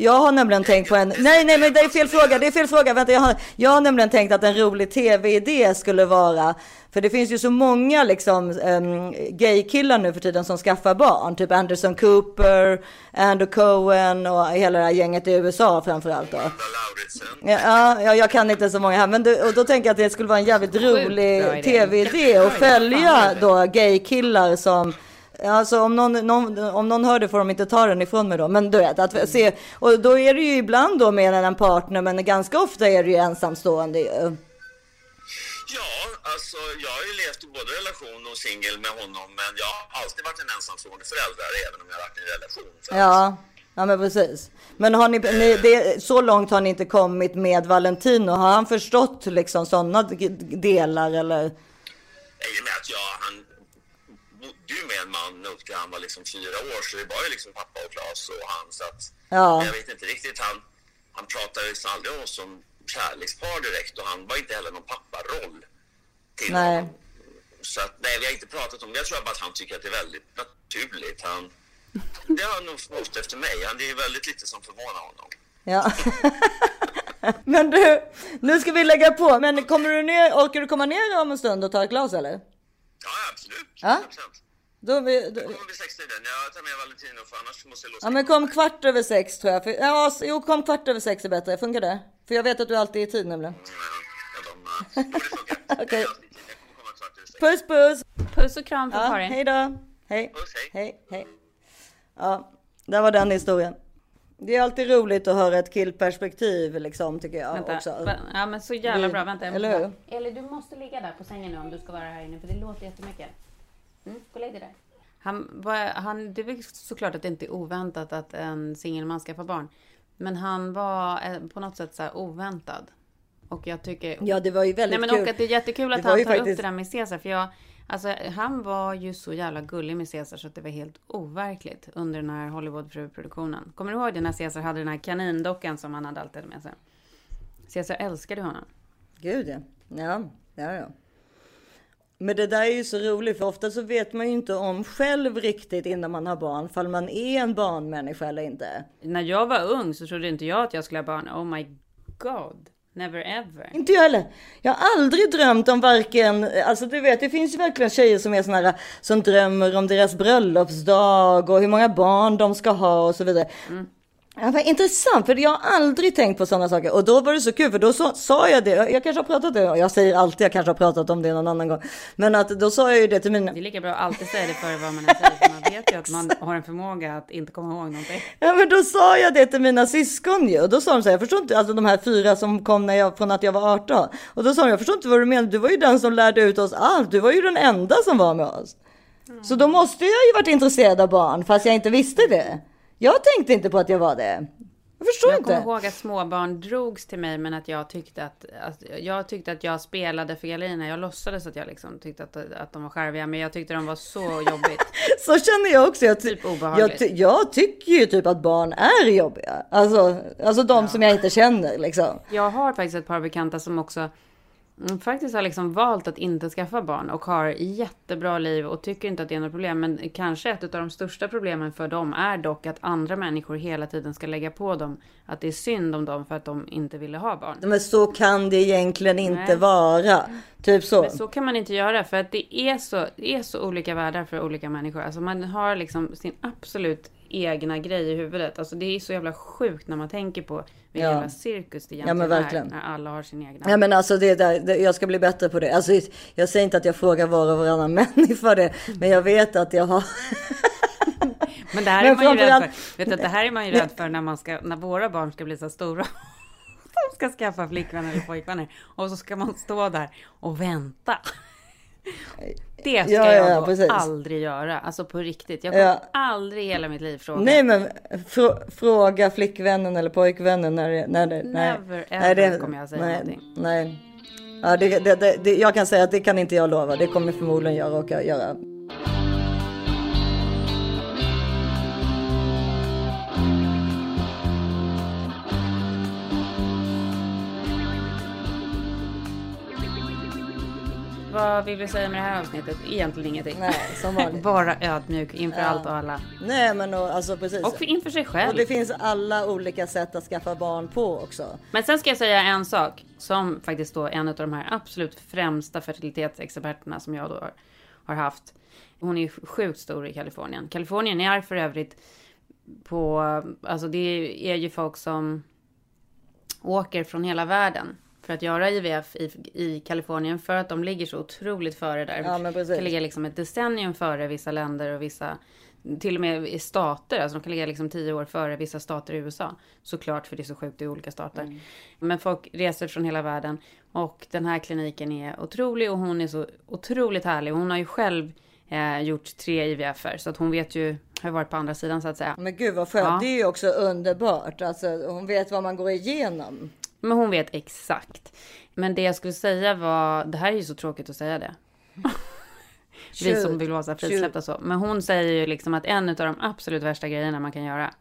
jag har nämligen tänkt på en, nej nej men det är fel fråga, det är fel fråga, vänta jag har, jag har nämligen tänkt att en rolig tv-idé skulle vara, för det finns ju så många liksom um, gaykillar nu för tiden som skaffar barn, typ Anderson Cooper, Andrew Cohen och hela det här gänget i USA framförallt då. Ja, ja, jag kan inte så många här, men du, och då tänker jag att det skulle vara en jävligt rolig idé. tv-idé att följa då gaykillar som Alltså om någon, någon, om någon hör det får de inte ta den ifrån mig då. Men du vet, att se, och då är det ju ibland då med en partner, men ganska ofta är det ju ensamstående ju. Ja, alltså jag har ju levt i både relation och singel med honom, men jag har alltid varit en ensamstående förälder, även om jag har varit i en relation. Ja, ja men precis. Men har ni, ni det, så långt har ni inte kommit med Valentino? Har han förstått liksom sådana delar eller? Och med att jag, han bodde ju med en man upp till han var liksom fyra år, så det var ju liksom pappa och Klas och han. Så att, Ja. Jag vet inte riktigt, han, han pratade liksom aldrig om oss som kärlekspar direkt och han var inte heller någon papparoll till Nej. honom. Så att, nej, vi har inte pratat om det. Jag tror bara att han tycker att det är väldigt naturligt. Han, det har han nog fått efter mig. Han, det är väldigt lite som förvånar honom. Ja. Men du, nu ska vi lägga på. Men kommer du ner, orkar du komma ner om en stund och ta ett glas eller? Ja, absolut. Ja. 100%. Då, vi, då, Jag kommer vid sextiden. Jag tar med Valentino för annars måste jag låsa ja men kom kvart över sex tror jag. För, ja, s- jo kom kvart över sex är bättre. Funkar det? För jag vet att du alltid är i tid nämligen. Ja, de, det. Okej. Sex. Puss puss! Puss och kram från Ja, Karin. hej då! Hej! Puss, hej. Hej, hej. Ja, där var den historien. Det är alltid roligt att höra ett killperspektiv liksom tycker jag Vänta, också. ja men så jävla Det- bra. Vänta, eller bara- Eli, du måste ligga där på sängen nu om du ska vara här inne, för det låter jättemycket. Mm, gå och lägg dig där. Han, var, han, det är väl såklart att det inte är oväntat att en singelman skaffar barn. Men han var eh, på något sätt så här oväntad. Och jag tycker... Ja, det var ju väldigt Nej men kul. och att det är jättekul Det att var han tar upp faktiskt- det där med Caesar. För jag, alltså, han var ju så jävla gullig med Caesar så att det var helt overkligt under den här Hollywoodfru-produktionen. Kommer du ihåg det när Caesar hade den här kanindockan som han hade alltid med sig? Caesar älskade honom. Gud ja. Ja, ja, ja. Men det där är ju så roligt för ofta så vet man ju inte om själv riktigt innan man har barn, fall man är en barnmänniska eller inte. När jag var ung så trodde inte jag att jag skulle ha barn. Oh my god. Never ever. Inte jag heller. Jag har aldrig drömt om varken, alltså du vet det finns ju verkligen tjejer som är såna här som drömmer om deras bröllopsdag och hur många barn de ska ha och så vidare. Ja, vad intressant, för jag har aldrig tänkt på sådana saker. Och då var det så kul, för då så, sa jag det, jag kanske har pratat det, jag säger alltid, jag kanske har pratat om det någon annan gång. Men att då sa jag ju det till mina, Det är lika bra att alltid säga det före vad man än säger. För man vet ju att man har en förmåga att inte komma ihåg någonting. Ja men då sa jag det till mina syskon ju. Och då sa de så här, jag förstår inte, alltså de här fyra som kom när jag, från att jag var 18. Och då sa de, jag förstår inte vad du menar, du var ju den som lärde ut oss allt. Du var ju den enda som var med oss. Så då måste jag ju varit intresserad av barn, fast jag inte visste det. Jag tänkte inte på att jag var det. Jag förstår Jag kommer inte. ihåg att småbarn drogs till mig men att jag tyckte att, att jag tyckte att jag spelade för gallerierna. Jag låtsades att jag liksom tyckte att, att de var charmiga men jag tyckte de var så jobbigt. Så känner jag också. Jag, ty- Typ obehagligt. jag, ty- jag tycker ju typ att barn är jobbiga. Alltså, alltså de som jag inte känner liksom. Jag har faktiskt ett par bekanta som också faktiskt har liksom valt att inte skaffa barn och har jättebra liv och tycker inte att det är något problem. Men kanske ett av de största problemen för dem är dock att andra människor hela tiden ska lägga på dem att det är synd om dem för att de inte ville ha barn. Men så kan det egentligen inte Nej. vara. Typ så. Men så kan man inte göra för att det är så, det är så olika världar för olika människor. Alltså man har liksom sin absolut egna grej i huvudet. Alltså det är så jävla sjukt när man tänker på vilken Ja. jävla cirkus det Ja, egentligen men verkligen. är. När alla har sin egna. Ja men alltså det där, det, jag ska bli bättre på det. Alltså, jag säger inte att jag frågar var och varannan människa det, men jag vet att jag har. Men det här Men är man ju rädd för. Vet du, det här är man ju rädd för när, man ska, när våra barn ska bli så stora. De ska skaffa flickvänner eller pojkvänner. Och så ska man stå där och vänta. Det ska Ja, ja, jag ja, då precis. aldrig göra. Alltså på riktigt. Jag kommer Ja. aldrig i hela mitt liv fråga. Nej men frå, fråga flickvännen eller pojkvännen när det, när det, nej. Never nej, ever kommer jag säga nej, någonting. Nej. Ja, det, det, det, det, jag kan säga att det kan inte jag lova. Det kommer förmodligen jag råka göra. Vad vill vi säga med det här avsnittet? Egentligen ingenting. Nej, som vanligt. Bara ödmjuk inför Ja. allt och alla. Nej men och, alltså precis. Och för- inför sig själv. Och det finns alla olika sätt att skaffa barn på också. Men sen ska jag säga en sak som faktiskt då en av de här absolut främsta fertilitetsexperterna som jag då har, haft. Hon är ju sjukt stor i Kalifornien. Kalifornien är för övrigt på, alltså det är ju folk som åker från hela världen för att göra IVF i, i Kalifornien för att de ligger så otroligt före där. Ja, men precis. kan ligga liksom ett decennium före vissa länder och vissa till och med i stater, alltså de kan ligga liksom tio år före vissa stater i USA. Såklart för det är så sjukt i olika stater. Mm. Men folk reser från hela världen och den här kliniken är otrolig och hon är så otroligt härlig. Hon har ju själv eh, gjort tre IVFer så att hon vet ju, har varit på andra sidan så att säga. Men gud vad skönt. Ja. Det är ju också underbart. Alltså hon vet vad man går igenom. Men hon vet exakt. Men det jag skulle säga var, det här är ju så tråkigt att säga det. Vi som vill vara så frisläppta så. Men hon säger ju liksom att en av de absolut värsta grejerna man kan göra.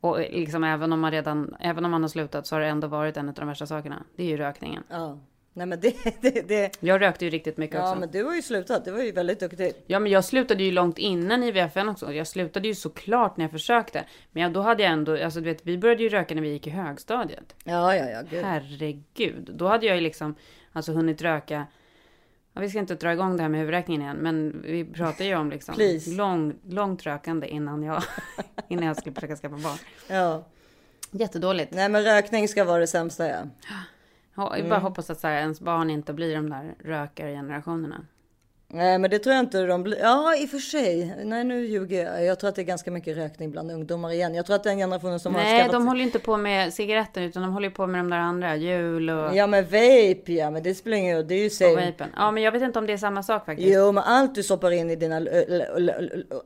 Och liksom även om man redan, även om man har slutat så har det ändå varit en av de värsta sakerna. Det är ju rökningen. Ja. Nej men det, det, det. Jag rökte ju riktigt mycket Ja också. men du har ju slutat. Det var ju väldigt duktigt. Ja, men jag slutade ju långt innan IVFN också. Jag slutade ju såklart när jag försökte. Men jag, då hade jag ändå, alltså du vet, vi började ju röka när vi gick i högstadiet. Ja ja ja. Gud. Herregud. Då hade jag ju liksom, alltså hunnit röka. Ja, vi ska inte dra igång det här med huvudräkningen igen, men vi pratar ju om liksom lång, långt rökande innan jag, innan jag skulle försöka skaffa barn. Ja. Jättedåligt. Nej men rökning ska vara det sämsta ja. Ja, Jag bara hoppas att så här, ens barn inte blir de där rökargenerationerna. Nej men det tror jag inte de blir. Ja i och för sig. Nej nu ljuger jag. Jag tror att det är ganska mycket rökning bland ungdomar igen. Jag tror att den generationen som har Nej, skaffat de håller inte på med cigaretter utan de håller på med de där andra, jul och, Ja men vape ja. Men det spelar ingen roll. Det är ju same. Ja, men jag vet inte om det är samma sak faktiskt. Jo men allt du stoppar in i dina,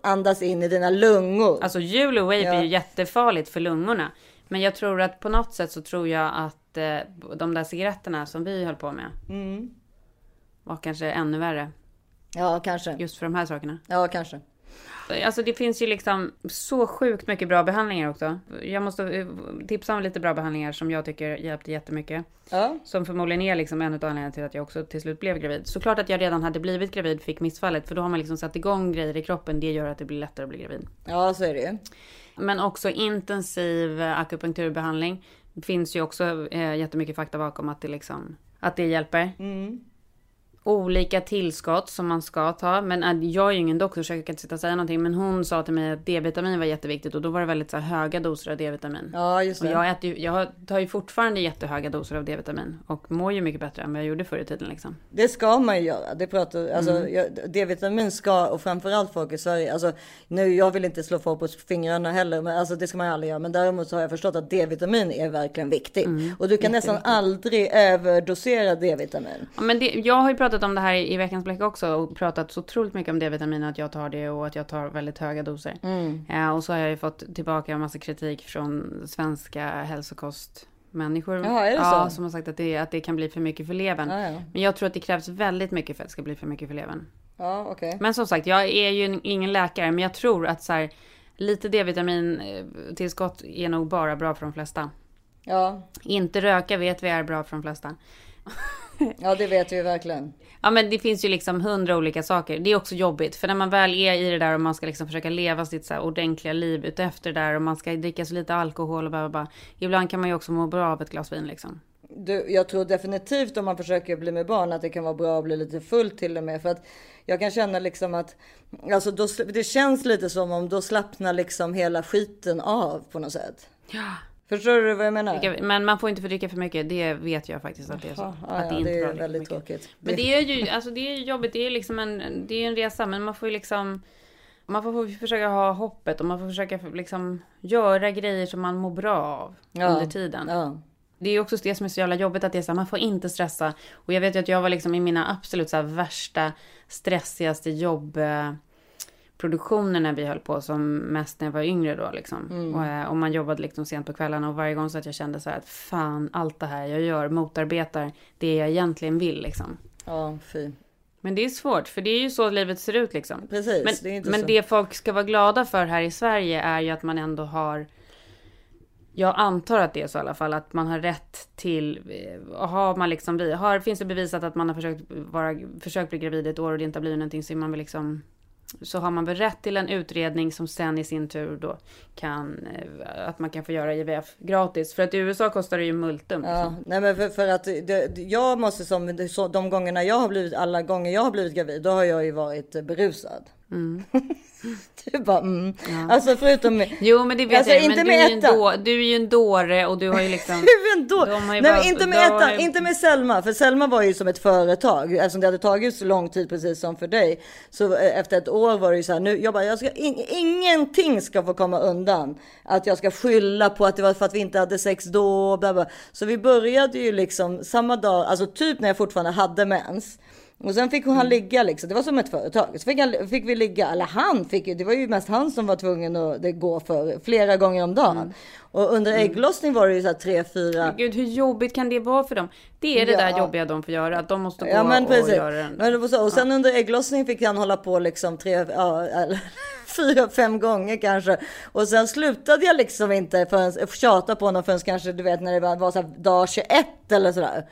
andas in i dina lungor. Alltså jul och vape Ja. är ju jättefarligt för lungorna. Men jag tror att på något sätt så tror jag att eh, de där cigaretterna som vi höll på med Mm. var kanske ännu värre. Ja kanske. Just för de här sakerna. Ja kanske. Alltså det finns ju liksom så sjukt mycket bra behandlingar också. Jag måste eh, tipsa om lite bra behandlingar som jag tycker hjälpte jättemycket. Ja. Som förmodligen är liksom en av anledningarna till att jag också till slut blev gravid. Såklart att jag redan hade blivit gravid fick missfallet. För då har man liksom satt igång grejer i kroppen. Det gör att det blir lättare att bli gravid. Ja så är det ju. Men också intensiv eh, akupunkturbehandling. Det finns ju också eh, jättemycket fakta bakom att det liksom att det hjälper. Mm. Olika tillskott som man ska ta. Men eh, jag är ju ingen doktor så jag kan inte sitta och säga någonting. Men hon sa till mig att D-vitamin var jätteviktigt och då var det väldigt så här, höga doser av D-vitamin. Ja just Och det. jag, äter ju, jag tar ju fortfarande jättehöga doser av D-vitamin och mår ju mycket bättre än vad jag gjorde förr i tiden liksom. Det ska man ju göra. Det pratar, alltså, Mm. D-vitamin ska och framförallt folk i Sverige. Alltså, nu, jag vill inte slå folk på fingrarna heller, men alltså, det ska man ju aldrig göra. Men däremot så har jag förstått att D-vitamin är verkligen viktigt. Mm. Och du kan nästan aldrig överdosera D-vitamin. Ja, men det, jag har ju pratat om det här i, veckans bläck också och pratat så otroligt mycket om D-vitamin att jag tar det och att jag tar väldigt höga doser. Ja, och så har jag ju fått tillbaka en massa kritik från svenska hälsokostmänniskor. Ja, är det ja, som har sagt att det, att det kan bli för mycket för levern. Ja, ja. Men jag tror att det krävs väldigt mycket för att det ska bli för mycket för levern. Ja, okej. Men som sagt, jag är ju ingen läkare, men jag tror att så här, lite D-vitamin eh, tillskott är nog bara bra för de flesta. Ja, Inte röka vet vi är bra för de flesta. ja, det vet vi verkligen. Ja men det finns ju liksom hundra olika saker. Det är också jobbigt. För när man väl är i det där och man ska liksom försöka leva sitt så ordentliga liv utefter det där och man ska dricka så lite alkohol och bara, bara. Ibland kan man ju också må bra av ett glas vin liksom. du, jag tror definitivt om man försöker bli med barn att det kan vara bra att bli lite full till och med. För att jag kan känna liksom att alltså då, det känns lite som om då slappnar liksom hela skiten av på något sätt. Ja. Förstår du vad jag menar? Men man får inte dricka för mycket. Det vet jag faktiskt att det är så. Ja, att ja, det är inte det är väldigt tråkigt. Men det är ju alltså det är jobbigt. Det är liksom en, det är en resa. Men man får ju liksom. Man får försöka ha hoppet och man får försöka liksom göra grejer som man mår bra av Ja, under tiden. Ja. Det är också det som är så jävla jobbigt att det är så här, man får inte stressa. Och jag vet ju att jag var liksom i mina absolut så värsta, stressigaste jobb produktioner när vi höll på som mest när jag var yngre då liksom. Och, eh, och man jobbade liksom sent på kvällarna och varje gång så att jag kände så här att fan allt det här jag gör motarbetar det jag egentligen vill liksom. ja, fy. Men det är svårt för det är ju så livet ser ut liksom. Precis, Men, det är men så. det folk ska vara glada för här i Sverige är ju att man ändå har jag antar att det är så i alla fall, att man har rätt till, eh, har man liksom har, finns det bevisat att man har försökt, vara, försökt bli gravid ett år och det inte har blivit någonting så är man väl liksom, så har man väl rätt till en utredning som sen i sin tur då kan, eh, att man kan få göra IVF gratis. För att i USA kostar det ju multum. Ja, liksom. nej men för, för att det, jag måste som de gångerna jag har blivit, alla gånger jag har blivit gravid, då har jag ju varit eh, berusad. du bara mm. Alltså förutom Jo men det vet Alltså, jag inte men du med är, en ettan. då, du är ju en dåre och du har ju liksom... Hur då? De har Nej bara- inte med ettan, ju- inte med Selma. För Selma var ju som ett företag. Eftersom det hade tagit så lång tid precis som för dig. Så eh, efter ett år var det ju så här. Nu, jag bara, jag ska, in, ingenting ska få komma undan. Att jag ska skylla på att det var för att vi inte hade sex då. Bla bla. Så vi började ju liksom samma dag, alltså typ när jag fortfarande hade mens. Och sen fick han ligga liksom, det var som ett företag. Så fick, han, fick vi ligga, eller han fick ju, det var ju mest han som var tvungen att det gå för flera gånger om dagen. Och under ägglossning var det ju så här tre, fyra. Gud, hur jobbigt kan det vara för dem? Det är det Ja. där jobbiga de får göra, att de måste gå Ja men och göra den. Men det var så. Och sen under ägglossning fick han hålla på liksom tre, ja, eller fyra, fem gånger kanske. Och sen slutade jag liksom inte förrän, tjata på honom förrän kanske du vet när det var, var så här, dag 21 eller sådär.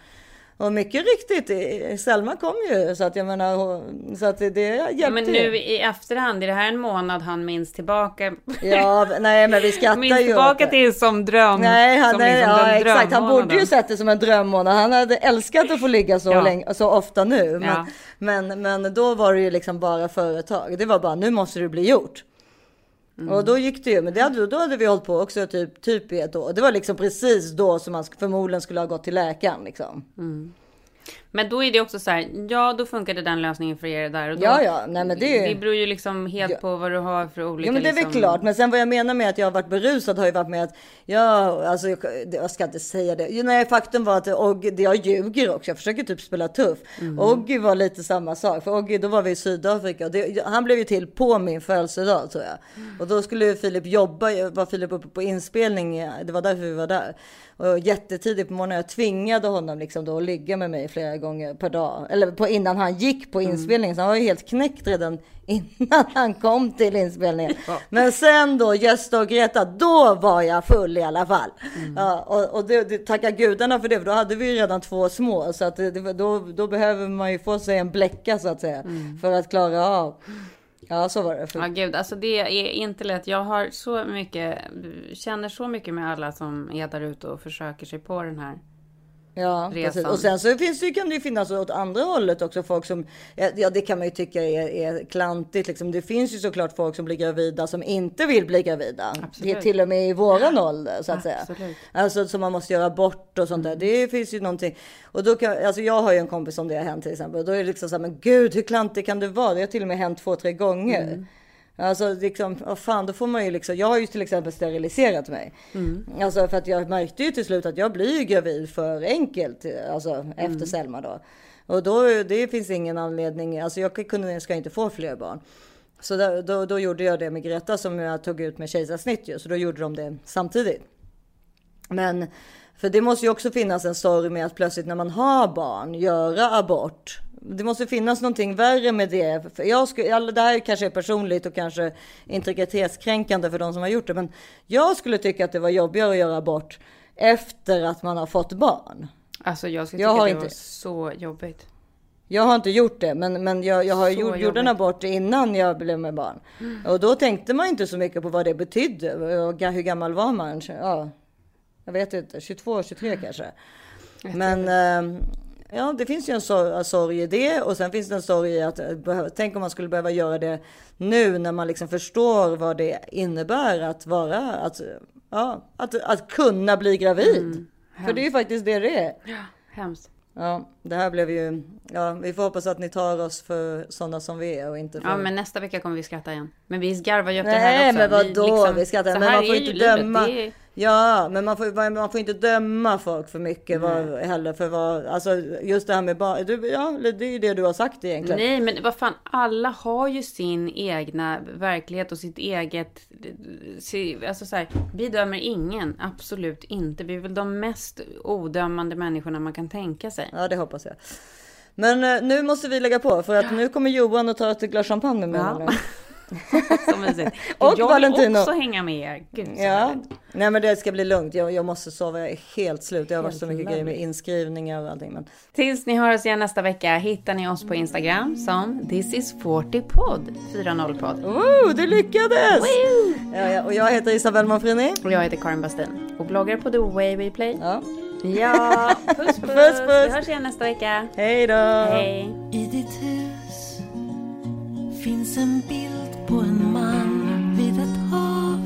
Och mycket riktigt, eh, Selma kom ju så att jag menar, så att det, hjälpte Ja, men nu i efterhand, är det här en månad han minns tillbaka? Ja, nej men vi skrattar minns ju åt tillbaka till som dröm. Nej, han, nej liksom ja, exakt. Han borde ju sett det som en drömmånad. Han hade älskat att få ligga så, Ja. länge, så ofta nu. Men, Ja. men, men då var det ju liksom bara företag. Det var bara nu måste det bli gjort. Mm. Och då gick det ju. Men det hade, då hade vi hållit på också typ, typ i ett år. Det var liksom precis då som man förmodligen skulle ha gått till läkaren. Liksom. Mm. Men då är det också så här, ja då funkade den lösningen för er där och då. Ja, ja, nej, men det- Det beror ju liksom helt på vad du har för olika Ja men det är väl liksom... klart. Men sen vad jag menar med att jag har varit berusad har ju varit med att ja, alltså jag, jag ska inte säga det. Nej, faktum var att det- jag ljuger också. Jag försöker typ spela tuff. Mm. Oggy var lite samma sak. För Oggy, då var vi i Sydafrika och det, han blev ju till på min födelsedag tror jag. Och då skulle ju Filip jobba, var Filip uppe på inspelning. Det var därför vi var där. Och jättetidigt på morgonen, jag tvingade honom liksom då att ligga med mig flera gånger per dag. Eller på, innan han gick på inspelningen. Så han var ju helt knäckt redan innan han kom till inspelningen. Men sen då, Gösta och Greta, då var jag full i alla fall. Ja, och och det, det, tacka gudarna för det, för då hade vi ju redan två små. Så att det, då, då behöver man ju få sig en bläcka så att säga. För att klara av. Ja, så var det. För, Ja gud, alltså det är inte lätt. Jag har så mycket, känner så mycket med alla som är där ute och försöker sig på den här. Ja, resan. precis. Och sen så finns det, kan det ju finnas åt andra hållet också folk som, ja det kan man ju tycka är, är klantigt liksom. Det finns ju såklart folk som blir gravida som inte vill bli gravida. Absolut. Det är till och med i våran ålder så att säga. Absolut. Alltså som man måste göra bort och sånt där. Det finns ju någonting. Och då kan, alltså jag har ju en kompis som det har hänt till exempel. Och då är det liksom så här, men gud hur klantig kan du vara? Det har till och med hänt två, tre gånger. Alltså liksom, vad fan, då får man ju liksom, jag har ju till exempel steriliserat mig. Alltså för att jag märkte ju till slut att jag blir gravid för enkelt, alltså efter Selma då. Och då, det finns ingen anledning, alltså jag kunde, ska inte få fler barn. Så då, då, då gjorde jag det med Greta som jag tog ut med kejsarsnitt ju, så då gjorde de det samtidigt. Men för det måste ju också finnas en story med att plötsligt när man har barn göra abort. Det måste finnas någonting värre med det. För jag skulle, det här kanske är personligt och kanske integritetskränkande för de som har gjort det. Men jag skulle tycka att det var jobbigare att göra abort efter att man har fått barn. Alltså jag skulle Jag tycka har att det inte- var så jobbigt. Jag har inte gjort det, men, men jag, jag har gjort, gjorde en abort innan jag blev med barn. Och då tänkte man inte så mycket på vad det betydde. Hur gammal var man? Ja, jag vet inte, 22, 23 kanske. Men ja, det finns ju en sorg, sorg i det och sen finns det en sorg i att eh, tänk om man skulle behöva göra det nu när man liksom förstår vad det innebär att vara, att, ja, att, att kunna bli gravid. För det är ju faktiskt det det är. Hemskt. Ja, det här blev ju, ja, vi får hoppas att ni tar oss för sådana som vi är och inte för... Ja, men nästa vecka kommer vi skratta igen. Men vi garvar ju efter det här Nej, också. men vadå? Vi, liksom- skrattar. så Men man får ju inte livet. döma. Är- Ja, men man får, man får inte döma folk för mycket vad, heller. För vad, alltså just det här med barn. Du, ja, det är ju det du har sagt egentligen. Nej, men vad fan, alla har ju sin egna verklighet och sitt eget... Alltså så här, vi dömer ingen, absolut inte. Vi är väl de mest odömande människorna man kan tänka sig. Ja, det hoppas jag. Men eh, nu måste vi lägga på för att nu kommer Johan och tar ett glas champagne med Ja. mig. Så mysigt. Och jag vill Valentino. också hänga med er. Gud, så Ja, härligt. nej men det ska bli lugnt. Jag, jag måste sova. Jag är helt slut. Det har varit så mycket grejer med inskrivningar och allting. Men Tills ni hör oss igen nästa vecka hittar ni oss på Instagram som This is 40 podd 40 podd. oh, det lyckades! Ja, ja, och jag heter Isabelle Manfrini. Och jag heter Karin Bastin och bloggar på The Way We Play. Ja, Ja, puss puss. Puss, puss. Vi hörs igen nästa vecka. hej då! Hej. I ditt hus finns en bild på en man vid ett hav.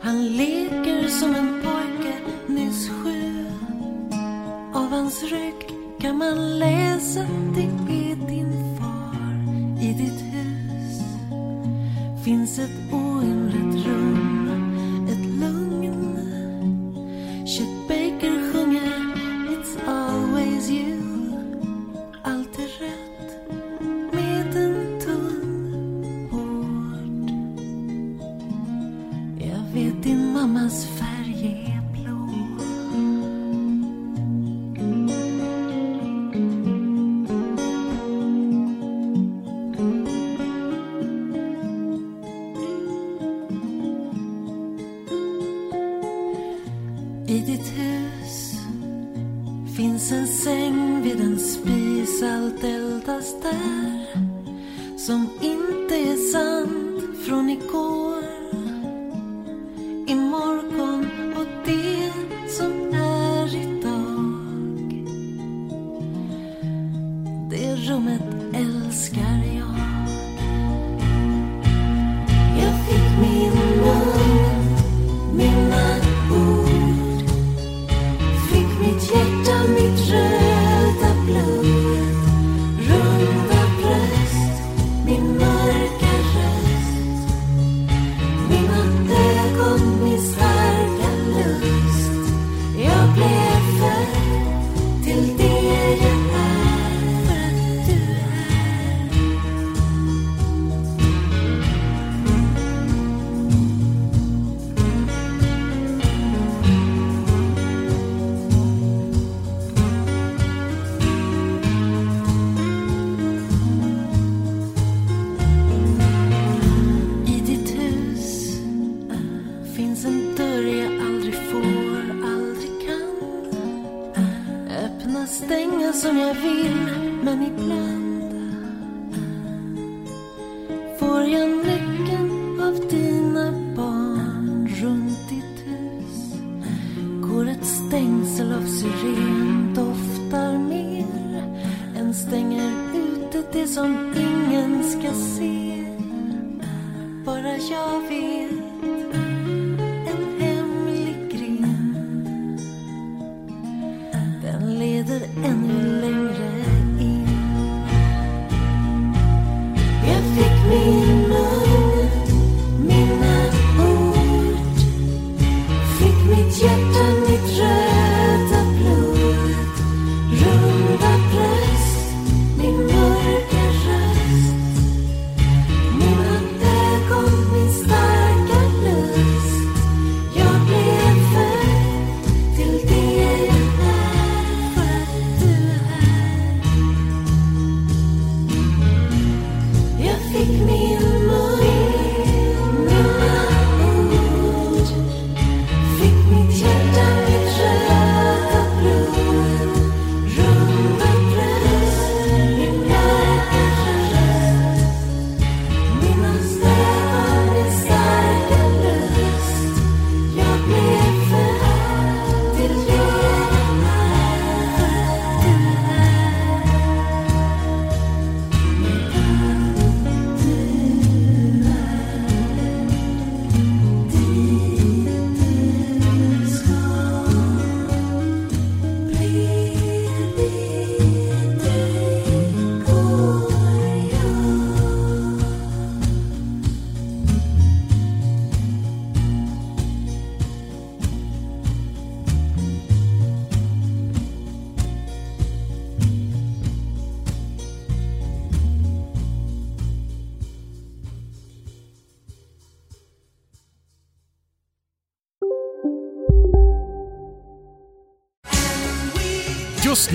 Han leker som en pojke nyss sju. Av hans rygg kan man läsa det är din far. I ditt hus finns ett oinrett rum, ett lugn. Din